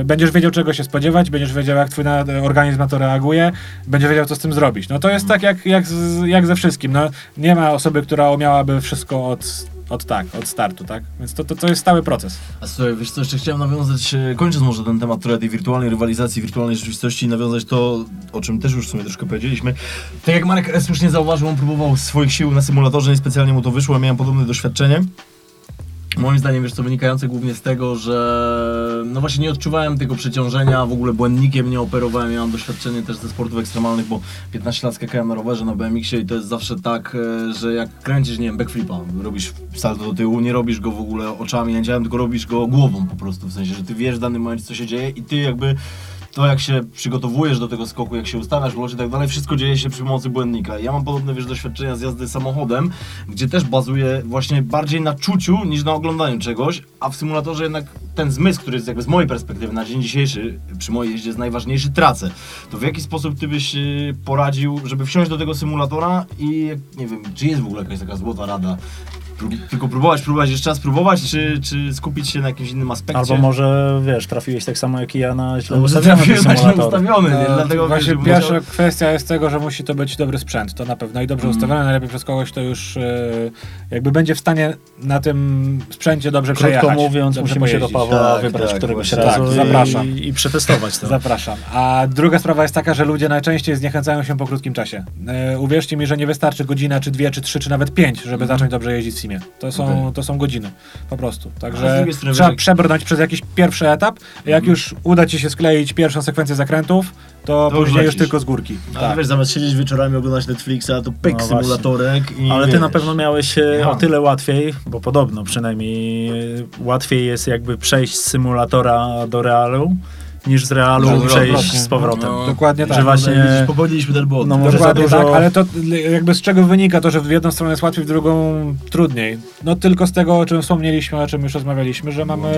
S3: będziesz wiedział czego się spodziewać, będziesz wiedział jak twój na, organizm na to reaguje, będziesz wiedział co z tym zrobić. No to jest tak jak, jak, jak ze wszystkim. No, nie ma osoby, która umiałaby wszystko od, od tak, od startu, tak? Więc to, to, to jest stały proces.
S1: A słuchaj, wiesz co, jeszcze chciałem nawiązać, e, kończąc może ten temat trochę tej wirtualnej rywalizacji, wirtualnej rzeczywistości nawiązać to, o czym też już w sumie troszkę powiedzieliśmy. Tak jak Marek słusznie zauważył, on próbował swoich sił na symulatorze, niespecjalnie mu to wyszło, ja miałem podobne doświadczenie. Moim zdaniem, wiesz co, wynikające głównie z tego, że no właśnie nie odczuwałem tego przeciążenia, w ogóle błędnikiem nie operowałem, ja mam doświadczenie też ze sportów ekstremalnych, bo 15 lat skakałem na rowerze, na BMX-ie i to jest zawsze tak, e, że jak kręcisz, nie wiem, backflipa, robisz salto do tyłu, nie robisz go w ogóle oczami, jędziałem, tylko robisz go głową po prostu, w sensie, że ty wiesz w danym momencie, co się dzieje i ty jakby to jak się przygotowujesz do tego skoku, jak się ustawiasz w locie i tak dalej, wszystko dzieje się przy pomocy błędnika. Ja mam podobne wiesz, doświadczenia z jazdy samochodem, gdzie też bazuje właśnie bardziej na czuciu niż na oglądaniu czegoś, a w symulatorze jednak ten zmysł, który jest jakby z mojej perspektywy na dzień dzisiejszy, przy mojej jeździe jest najważniejszy, tracę. To w jaki sposób ty byś y, poradził, żeby wsiąść do tego symulatora i nie wiem, czy jest w ogóle jakaś taka złota rada? Prób, tylko próbować, próbować jeszcze raz próbować, czy, czy skupić się na jakimś innym aspekcie?
S2: Albo może, wiesz, trafiłeś tak samo jak i ja na źle
S1: No,
S2: ustawiony
S1: trafiłem na źle
S2: symulator.
S1: ustawiony, nie?
S3: No,
S1: Dlatego
S3: właśnie
S1: wiesz,
S3: pierwsza
S1: musiał-
S3: kwestia jest tego, że musi to być dobry sprzęt, to na pewno i dobrze
S1: Mm.
S3: ustawiony, najlepiej przez kogoś, kto już e, jakby będzie w stanie na tym sprzęcie dobrze
S2: Krótko
S3: przejechać.
S2: mówiąc,
S3: dobrze
S2: musimy się do. Pawła
S1: Tak,
S2: wybrać
S1: tak,
S2: któregoś
S1: właśnie
S2: razu
S3: tak,
S2: i,
S3: zapraszam.
S2: i przetestować to.
S3: Zapraszam. A druga sprawa jest taka, że ludzie najczęściej zniechęcają się po krótkim czasie. E, uwierzcie mi, że nie wystarczy godzina, czy dwie, czy trzy, czy nawet pięć, żeby
S1: Mhm.
S3: zacząć dobrze jeździć simie. To są,
S1: Okej.
S3: to są godziny, po prostu. Także
S1: strony
S3: trzeba przebrnąć przez jakiś pierwszy etap. Jak
S1: Mhm.
S3: już uda ci się skleić pierwszą sekwencję zakrętów, to,
S1: To
S3: później już tylko z górki.
S1: Ale wiesz, zamiast siedzieć wieczorami oglądać Netflixa, to pyk
S2: No
S1: symulatorek i
S2: Ale ty
S1: wiesz.
S2: na pewno miałeś e,
S1: Ja.
S2: o tyle łatwiej, bo podobno przynajmniej e, łatwiej jest jakby przejść z symulatora do realu, niż z realu
S1: No,
S2: przejść
S3: dokładnie.
S2: z powrotem.
S1: No.
S3: Dokładnie tak.
S2: Że właśnie-
S1: Pogodziliśmy ten błąd.
S2: No, może za
S3: Dokładnie
S2: dużo-
S3: tak, ale to jakby z czego wynika to, że w jedną stronę jest łatwiej, w drugą trudniej? No tylko z tego, o czym wspomnieliśmy, o czym już rozmawialiśmy, że mamy,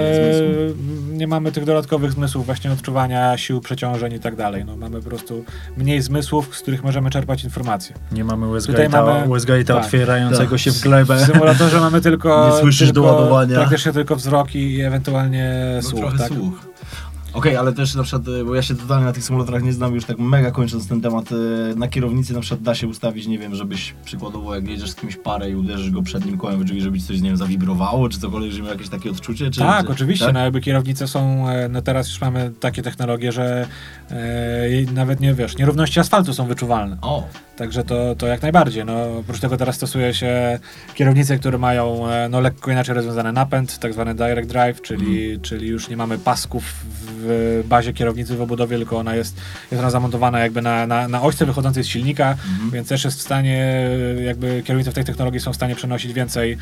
S3: nie mamy tych dodatkowych zmysłów właśnie odczuwania sił, przeciążeń i tak dalej. No, mamy po prostu mniej zmysłów, z których możemy czerpać informacje.
S2: Nie mamy
S3: Tutaj
S2: Westgate'a
S3: mamy- tak.
S2: otwierającego
S1: Tak.
S2: się w glebę.
S3: W symulatorze mamy tylko, [laughs]
S1: Nie słyszysz
S3: tylko
S1: doładowania.
S3: praktycznie tylko wzrok i ewentualnie
S1: No,
S3: słuch.
S1: trochę
S3: Tak?
S1: słuch. Okej, ale też na przykład, bo ja się totalnie na tych symulatorach nie znam, już tak mega kończąc ten temat, e, na kierownicy na przykład da się ustawić, nie wiem, żebyś przykładowo jak jedziesz z kimś parę i uderzysz go przednim kołem w drzwi, żeby ci coś, nie wiem, zawibrowało, czy cokolwiek, żeby miał jakieś takie odczucie, czy...
S3: Tak,
S1: czy,
S3: oczywiście.
S1: tak?
S3: No jakby kierownice są, e, no teraz już mamy takie technologie, że e, nawet nie wiesz, nierówności asfaltu są wyczuwalne.
S1: O,
S3: Także to, to jak najbardziej. No, oprócz tego teraz stosuje się kierownice, które mają e, no, lekko inaczej rozwiązany napęd, tak zwany direct drive, czyli,
S1: Mhm.
S3: czyli już nie mamy pasków w bazie kierownicy w obudowie, tylko ona jest, jest ona zamontowana jakby na, na, na ośce wychodzącej z silnika,
S1: mhm.
S3: więc też jest w stanie, jakby kierownice w tej technologii są w stanie przenosić więcej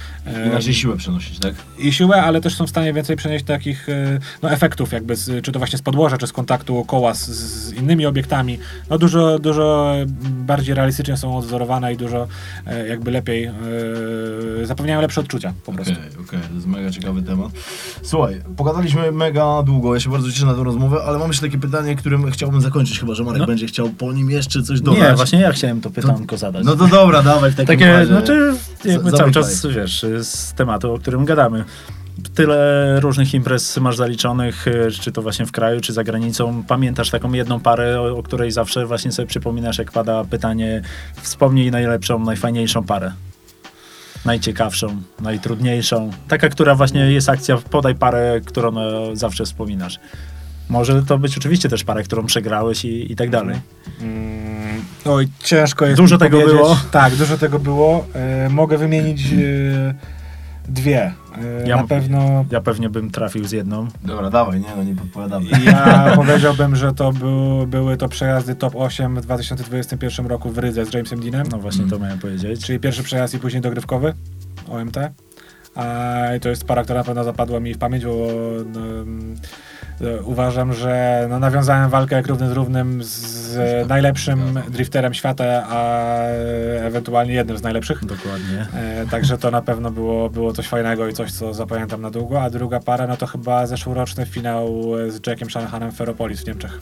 S1: inaczej siłę przenosić, tak?
S3: i siłę, ale też są w stanie więcej przenieść takich e, no, efektów, jakby z, czy to właśnie z podłoża, czy z kontaktu koła z, z innymi obiektami. No dużo, dużo bardziej realistycznie są odwzorowane i dużo e, jakby lepiej e, zapewniają lepsze odczucia po prostu.
S1: Okej, Okej, to jest mega ciekawy temat. Słuchaj, pogadaliśmy mega długo, ja się bardzo cieszę na tę rozmowę, ale mam jeszcze takie pytanie, którym chciałbym zakończyć, chyba że Marek
S2: No.
S1: będzie chciał po nim jeszcze coś dodać.
S2: Nie, właśnie ja chciałem to pytanko zadać.
S1: No to dobra, dawaj w takim
S2: Takie,
S1: razie.
S2: znaczy jakby cały czas, wiesz, z tematu, o którym gadamy. Tyle różnych imprez masz zaliczonych, y, czy to właśnie w kraju, czy za granicą. Pamiętasz taką jedną parę, o, o której zawsze właśnie sobie przypominasz, jak pada pytanie, wspomnij najlepszą, najfajniejszą parę. Najciekawszą, najtrudniejszą. Taka, która właśnie jest akcja, podaj parę, którą e, zawsze wspominasz. Może to być oczywiście też parę, którą przegrałeś i, i tak dalej.
S3: Mm, Oj, ciężko jest
S2: Dużo
S3: mi
S2: tego
S3: powiedzieć.
S2: było?
S3: Tak, dużo tego było. E, mogę wymienić e, dwie. E,
S2: Ja
S3: na pewno
S2: Ja pewnie bym trafił z jedną.
S1: Dobra, dawaj, nie no, nie podpowiadamy.
S3: ja powiedziałbym, że to był, były to przejazdy top 8 w 2021 roku w Rydze z Jamesem Deanem.
S2: No właśnie
S1: Mm.
S2: to miałem powiedzieć.
S3: Czyli pierwszy przejazd i później dogrywkowy OMT. A to jest para, która na pewno zapadła mi w pamięć, bo no, uważam, że no, nawiązałem walkę jak równy z równym z najlepszym drifterem świata, a ewentualnie jednym z najlepszych.
S2: Dokładnie.
S3: E, także to na pewno było, było coś fajnego i coś, co zapamiętam na długo. A druga para, no to chyba zeszłoroczny finał z Jackiem Shanahanem w Ferropolis w Niemczech.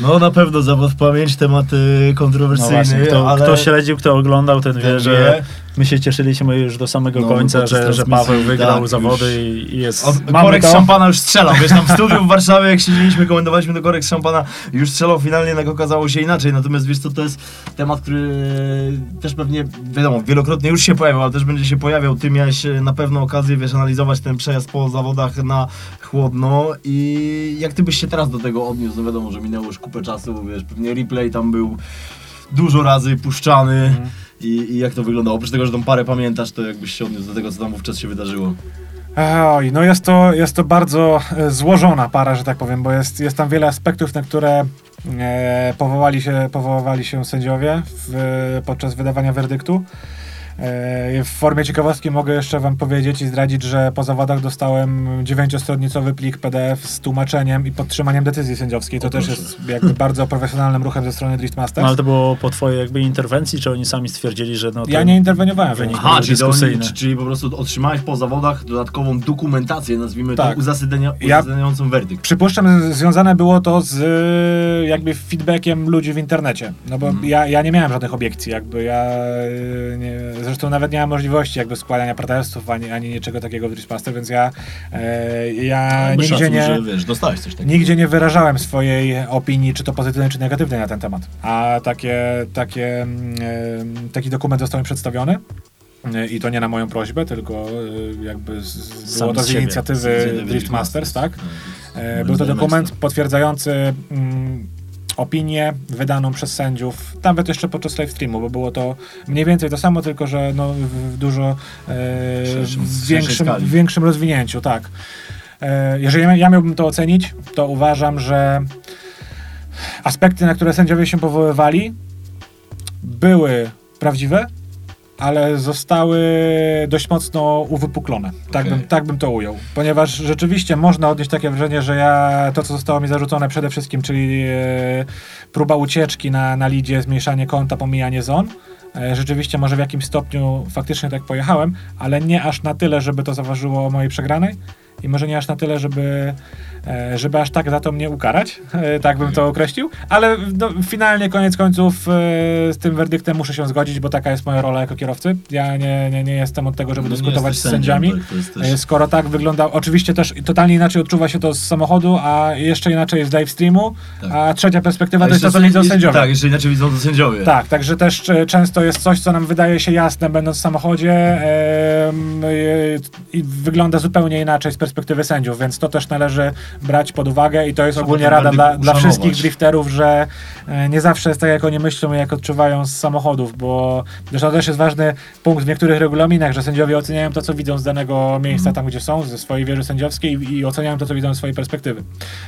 S1: No na pewno zawód w pamięć, temat y,
S2: No
S1: kontrowersyjny,
S2: właśnie, kto,
S1: ale...
S2: kto śledził, kto oglądał, ten wie,
S1: Ten
S2: że
S1: wie.
S2: My się cieszyliśmy już do samego
S1: No,
S2: końca, że, że Paweł wygrał
S1: tak,
S2: zawody
S1: już.
S2: i, jest...
S1: Od, korek
S2: to.
S1: szampana już strzelał, wiesz, tam w [laughs] studiu w Warszawie, jak siedzieliśmy, komentowaliśmy do korek z szampana, już strzelał finalnie, jednak okazało się inaczej, natomiast wiesz co, to jest temat, który też pewnie, wiadomo, wielokrotnie już się pojawiał, ale też będzie się pojawiał, ty miałeś e, na pewno okazję, wiesz, analizować ten przejazd po zawodach na chłodno i jak ty byś się teraz do tego odniósł, no wiadomo, że minęło już kupę czasu, wiesz, pewnie replay tam był dużo razy puszczany i, i jak to wyglądało, oprócz tego, że tą parę pamiętasz, to jakbyś się odniósł do tego, co tam wówczas się wydarzyło.
S3: Oj, no jest to, jest to bardzo e, złożona para, że tak powiem, bo jest, jest tam wiele aspektów, na które e, powołali, się, powoływali się sędziowie w, podczas wydawania werdyktu. E, w formie ciekawostki mogę jeszcze wam powiedzieć i zdradzić, że po zawodach dostałem dziewięciostronicowy plik PDF z tłumaczeniem i podtrzymaniem decyzji sędziowskiej. To
S1: O,
S3: też jest jakby bardzo profesjonalnym ruchem ze strony Drift Masters.
S2: No ale to było po twojej jakby interwencji, czy oni sami stwierdzili, że no to
S3: Ja nie interweniowałem w
S2: wynik
S3: wyniku.
S1: Aha, czyli, oni, czyli po prostu otrzymałeś po zawodach dodatkową dokumentację, nazwijmy
S3: Tak.
S1: to, uzasadnia,
S3: Ja-
S1: uzasadniającą werdykt.
S3: Przypuszczam, że związane było to z y, jakby feedbackiem ludzi w internecie. No bo
S1: Mhm.
S3: ja, ja nie miałem żadnych obiekcji, jakby ja y, nie, zresztą nawet nie miałem możliwości jakby składania protestów ani, ani niczego takiego w Driftmaster, więc ja, e, ja
S1: Jakby
S3: nigdzie
S1: szacun,
S3: nie,
S1: że wiesz, dostałeś coś takiego.
S3: nigdzie nie wyrażałem swojej opinii, czy to pozytywnej, czy negatywnej na ten temat. A takie, takie, mm, e, taki dokument został mi przedstawiony. E, I to nie na moją prośbę, tylko e, jakby z,
S2: Sam
S3: było to
S2: z
S3: z inicjatywy Drift Masters, tak? E, Był to dokument potwierdzający mm, opinię wydaną przez sędziów, nawet jeszcze podczas live streamu, bo było to mniej więcej to samo, tylko że no, w, dużo e, w większym, w większym rozwinięciu, tak. E, jeżeli ja miałbym to ocenić, to uważam, że aspekty, na które sędziowie się powoływali, były prawdziwe, ale zostały dość mocno uwypuklone. Tak,
S1: Okej.
S3: bym, tak bym to ujął. Ponieważ rzeczywiście można odnieść takie wrażenie, że ja to, co zostało mi zarzucone przede wszystkim, czyli e, próba ucieczki na, na lidzie, zmniejszanie konta, pomijanie zon, e, rzeczywiście może w jakimś stopniu faktycznie tak pojechałem, ale nie aż na tyle, żeby to zaważyło o mojej przegranej. I może nie aż na tyle, żeby, e, żeby aż tak za to mnie ukarać, e, tak bym to określił, ale no, finalnie koniec końców e, z tym werdyktem muszę się zgodzić, bo taka jest moja rola jako kierowcy. Ja nie, nie, nie jestem od tego, żeby
S1: No
S3: dyskutować z
S1: jesteś sędzią,
S3: sędziami.
S1: tak.
S3: Skoro tak wygląda, oczywiście też totalnie inaczej odczuwa się to z samochodu, a jeszcze inaczej z live streamu,
S1: Tak.
S3: a trzecia perspektywa
S1: A
S3: to jest to, co widzą
S1: sędzi-
S3: sędziowie.
S1: Tak, jeszcze inaczej widzą to sędziowie.
S3: Tak, także też często jest coś, co nam wydaje się jasne, będąc w samochodzie em, e, i wygląda zupełnie inaczej z perspektywy sędziów, więc to też należy brać pod uwagę i to jest
S1: Trzeba
S3: ogólnie rada dla, dla wszystkich drifterów, że e, nie zawsze jest tak, jak oni myślą i jak odczuwają z samochodów, bo zresztą to też jest ważny punkt w niektórych regulaminach, że sędziowie oceniają to, co widzą z danego miejsca,
S1: Mhm.
S3: tam gdzie są, ze swojej wieży sędziowskiej i, i oceniają to, co widzą z swojej perspektywy.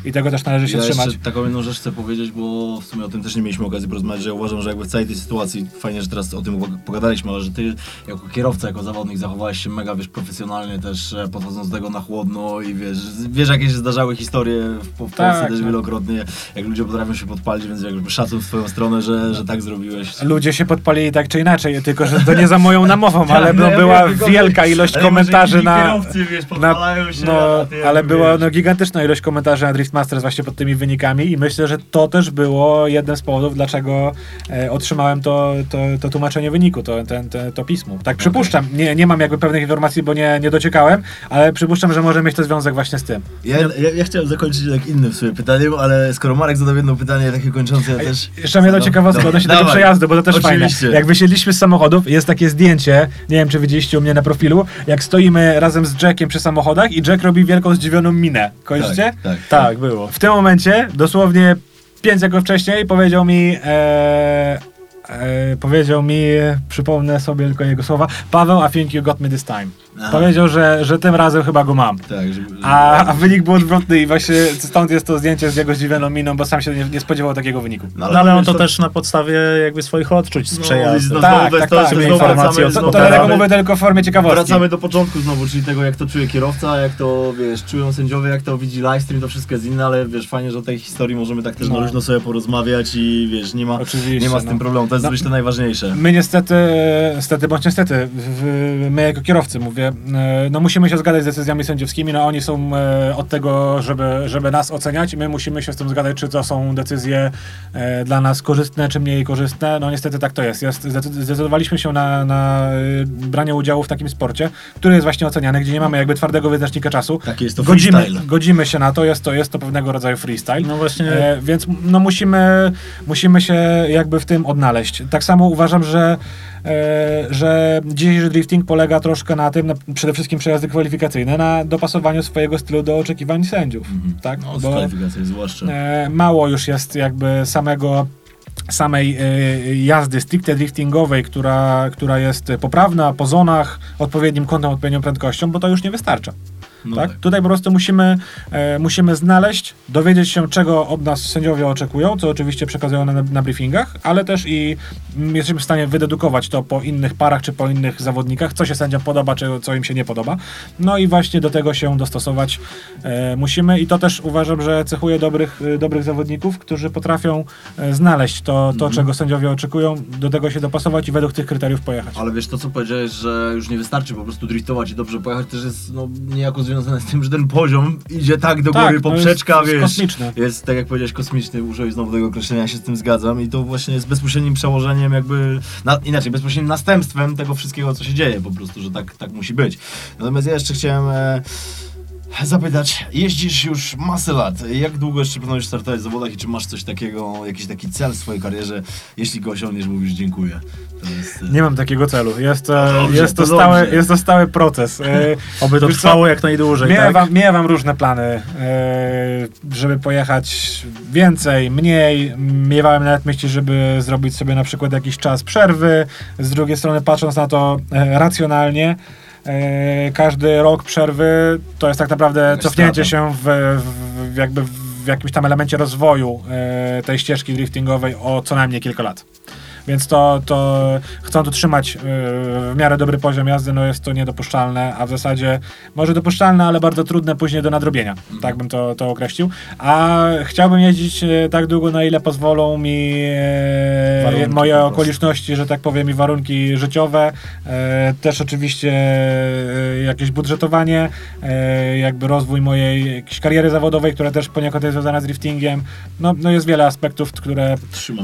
S3: I tego też należy się
S1: ja
S3: trzymać.
S1: jeszcze taką jedną rzecz chcę powiedzieć, bo w sumie o tym też nie mieliśmy okazji porozmawiać, że uważam, że jakby w całej tej sytuacji, fajnie, że teraz o tym pogadaliśmy, ale że ty jako kierowca, jako zawodnik zachowałeś się mega, wiesz, profesjonalnie, też e, podchodząc do tego na chłodno i wiesz, wiesz jakie się zdarzały historie w, w Polsce
S3: Tak,
S1: też
S3: no.
S1: wielokrotnie, jak ludzie potrafią się podpalić, więc jakby szacun w twoją stronę, że, że tak zrobiłeś.
S3: Ludzie się podpalili tak czy inaczej, tylko że to nie za moją namową, ale
S1: Tak,
S3: no,
S1: no ja
S3: była wielka ilość
S1: Ale
S3: komentarzy na...
S1: kierowcy, wiesz, podpalają się,
S3: no, ale była no, gigantyczna ilość komentarzy na Drift Masters właśnie pod tymi wynikami i myślę, że to też było jeden z powodów, dlaczego e, otrzymałem to, to, to tłumaczenie wyniku, to, ten, te, to pismo. Tak przypuszczam, nie, nie mam jakby pewnych informacji, bo nie, nie dociekałem, ale przypuszczam, że może mieć to związek właśnie z tym.
S1: Ja, ja, ja chciałem zakończyć tak innym swoim pytaniem, ale skoro Marek zadał jedno pytanie takie kończące, ja też...
S3: Jeszcze mnie do ciekawostki
S1: dobra,
S3: odnośnie tego przejazdu, bo to też
S1: Oczywiście.
S3: fajne. Jak wysiedliśmy z samochodów, jest takie zdjęcie, nie wiem czy widzieliście u mnie na profilu, jak stoimy razem z Jackiem przy samochodach i Jack robi wielką zdziwioną minę. Kojarzycie?
S1: Tak, tak.
S2: Tak, było.
S3: W tym momencie, dosłownie 5 sekund wcześniej, powiedział mi. E, e, powiedział mi, przypomnę sobie tylko jego słowa, Paweł, I think you got me this time.
S1: Aha.
S3: Powiedział, że, że tym razem chyba go mam.
S1: Tak, żeby, żeby...
S3: A, a wynik był odwrotny i właśnie stąd jest to zdjęcie z jego zdziwioną miną, bo sam się nie, nie spodziewał takiego wyniku.
S1: No,
S2: No ale on
S1: wiesz,
S2: to też na podstawie jakby swoich odczuć z
S1: No,
S2: przejazdu.
S1: no,
S3: Tak,
S1: znowu
S3: tak,
S1: to,
S3: tak.
S2: Żeby
S1: znowu
S2: informacje
S3: To,
S2: znowu
S3: to dlatego
S2: wracamy-
S3: mówię tylko w formie ciekawostki.
S1: Wracamy do początku znowu, czyli tego jak to czuje kierowca, jak to wiesz, czują sędziowie, jak to widzi livestream, to wszystko jest inne, ale wiesz, fajnie, że o tej historii możemy tak też
S3: No.
S1: na luźno sobie porozmawiać i wiesz, nie ma,
S3: Oczywiście,
S1: nie ma z tym
S3: no.
S1: problemu, to jest
S3: No.
S1: myślę najważniejsze.
S3: My niestety, niestety bądź niestety, w, my jako kierowcy mówię, e, no musimy się zgadzać z decyzjami sędziowskimi, no oni są e, od tego, żeby, żeby nas oceniać, my musimy się z tym zgadzać, czy to są decyzje e, dla nas korzystne, czy mniej korzystne, no niestety tak to jest. jest zdecy- zdecydowaliśmy się na, na branie udziału w takim sporcie, który jest właśnie oceniany, gdzie nie mamy jakby twardego wyznacznika czasu.
S1: Taki jest to
S3: Godzimy,
S1: freestyle.
S3: godzimy się na to, jest to, jest to pewnego rodzaju freestyle.
S2: No właśnie,
S3: E, więc no musimy, musimy się jakby w tym odnaleźć. Tak samo uważam, że, że dzisiejszy drifting polega troszkę na tym, na, przede wszystkim przejazdy kwalifikacyjne, na dopasowaniu swojego stylu do oczekiwań sędziów. Tak?
S1: No,
S3: Bo
S1: zwłaszcza.
S3: e, mało już jest jakby samego samej e, jazdy stricte driftingowej, która, która jest poprawna po zonach, odpowiednim kątem, odpowiednią prędkością, bo to już nie wystarcza.
S1: No
S3: tak?
S1: tak.
S3: Tutaj po prostu musimy, e, musimy znaleźć, dowiedzieć się, czego od nas sędziowie oczekują, co oczywiście przekazują na, na briefingach, ale też i mm, jesteśmy w stanie wydedukować to po innych parach czy po innych zawodnikach, co się sędziom podoba, czy co im się nie podoba. No i właśnie do tego się dostosować e, musimy i to też uważam, że cechuje dobrych, e, dobrych zawodników, którzy potrafią e, znaleźć to, to czego sędziowie oczekują, do tego się dopasować i według tych kryteriów pojechać.
S1: Ale wiesz, to co powiedziałeś, że już nie wystarczy po prostu driftować i dobrze pojechać, też jest no, niejako związane z tym, że ten poziom idzie tak do góry,
S3: Tak,
S1: poprzeczka,
S3: jest,
S1: wiesz.
S3: jest kosmiczny.
S1: Jest, tak jak powiedziałeś, kosmiczny, użyłeś znowu tego określenia, ja się z tym zgadzam i to właśnie jest bezpośrednim przełożeniem jakby, na, inaczej, bezpośrednim następstwem tego wszystkiego, co się dzieje po prostu, że tak, tak musi być. Natomiast ja jeszcze chciałem e, zapytać, jeździsz już masę lat, jak długo jeszcze planujesz startować w zawodach i czy masz coś takiego, jakiś taki cel w swojej karierze, jeśli go osiągniesz, mówisz dziękuję. Jest, e,
S3: Nie mam takiego celu. Jest,
S1: To dobrze,
S3: jest, to,
S1: to
S3: stały,
S1: dobrze.
S3: jest to stały proces. E, [laughs]
S2: oby to
S3: wiesz co?
S2: trwało jak najdłużej, tak?
S3: Miewam, miewam różne plany, e, żeby pojechać więcej, mniej. Miewałem nawet myśli, żeby zrobić sobie na przykład jakiś czas przerwy. Z drugiej strony, patrząc na to e, racjonalnie, każdy rok przerwy to jest tak naprawdę cofnięcie się w, w, w jakby w jakimś tam elemencie rozwoju e, tej ścieżki driftingowej o co najmniej kilka lat. Więc to, to chcąc utrzymać e, w miarę dobry poziom jazdy, no jest to niedopuszczalne, a w zasadzie może dopuszczalne, ale bardzo trudne później do nadrobienia. Tak bym to, to określił. A chciałbym jeździć e, tak długo, na ile pozwolą mi e,
S2: Warunki
S3: moje okoliczności, że tak powiem, i warunki życiowe. Też oczywiście jakieś budżetowanie, jakby rozwój mojej kariery zawodowej, która też poniekąd jest związana z driftingiem. No, no jest wiele aspektów, które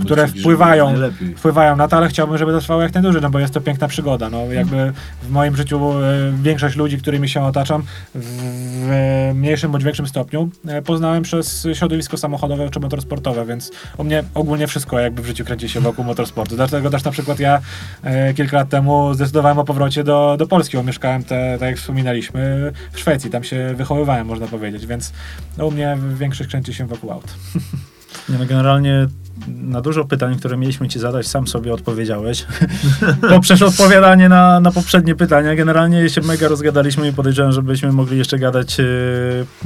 S3: które wpływają,
S1: najlepiej.
S3: Wpływają na to, ale chciałbym, żeby to trwało jak najdłużej, no bo jest to piękna przygoda. No, jakby w moim życiu e, większość ludzi, którymi się otaczam, w, w mniejszym bądź większym stopniu e, poznałem przez środowisko samochodowe czy motorsportowe, więc u mnie ogólnie wszystko jakby w życiu kręci się wokół motorsportu. Dlatego też na przykład ja e, kilka lat temu zdecydowałem o powrocie do, do Polski, bo mieszkałem, te, tak jak wspominaliśmy, w Szwecji, tam się wychowywałem, można powiedzieć, więc no, u mnie większość kręci się wokół aut. [laughs]
S2: Nie, no generalnie na dużo pytań, które mieliśmy ci zadać, sam sobie odpowiedziałeś. [laughs] Poprzez odpowiadanie na, na poprzednie pytania. Generalnie się mega rozgadaliśmy i podejrzewam, że byśmy mogli jeszcze gadać, e,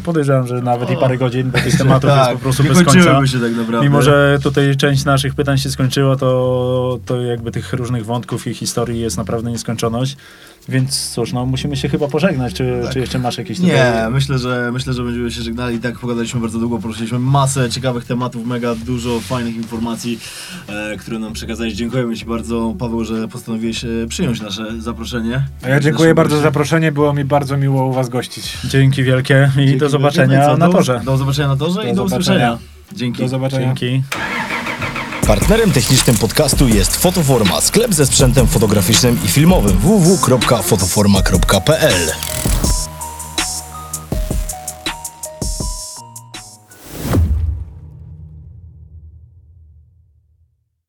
S2: podejrzewam, że nawet i parę godzin, bo tych [laughs] tematów jest po prostu bez końca.
S1: się tak naprawdę.
S2: Mimo, że tutaj część naszych pytań się skończyła, to, to jakby tych różnych wątków i historii jest naprawdę nieskończoność. Więc cóż, no musimy się chyba pożegnać, czy,
S1: Tak.
S2: czy jeszcze masz jakieś tutaj...
S1: Nie, myślę, że myślę, że będziemy się żegnali. Tak pogadaliśmy bardzo długo, poruszyliśmy masę ciekawych tematów, mega dużo fajnych informacji, e, które nam przekazałeś. Dziękujemy Ci bardzo, Paweł, że postanowiłeś e, przyjąć nasze zaproszenie.
S3: A ja dziękuję bardzo za zaproszenie, było mi bardzo miło u was gościć.
S2: Dzięki wielkie i
S1: Dzięki
S2: do zobaczenia
S1: wielkie. No i
S2: na
S1: do-
S2: torze.
S1: Do zobaczenia na torze
S3: Do
S1: i do
S3: zobaczenia.
S1: usłyszenia. Dzięki.
S3: Do zobaczenia.
S2: Dzięki.
S4: Partnerem technicznym podcastu jest Fotoforma, sklep ze sprzętem fotograficznym i filmowym www.fotoforma.pl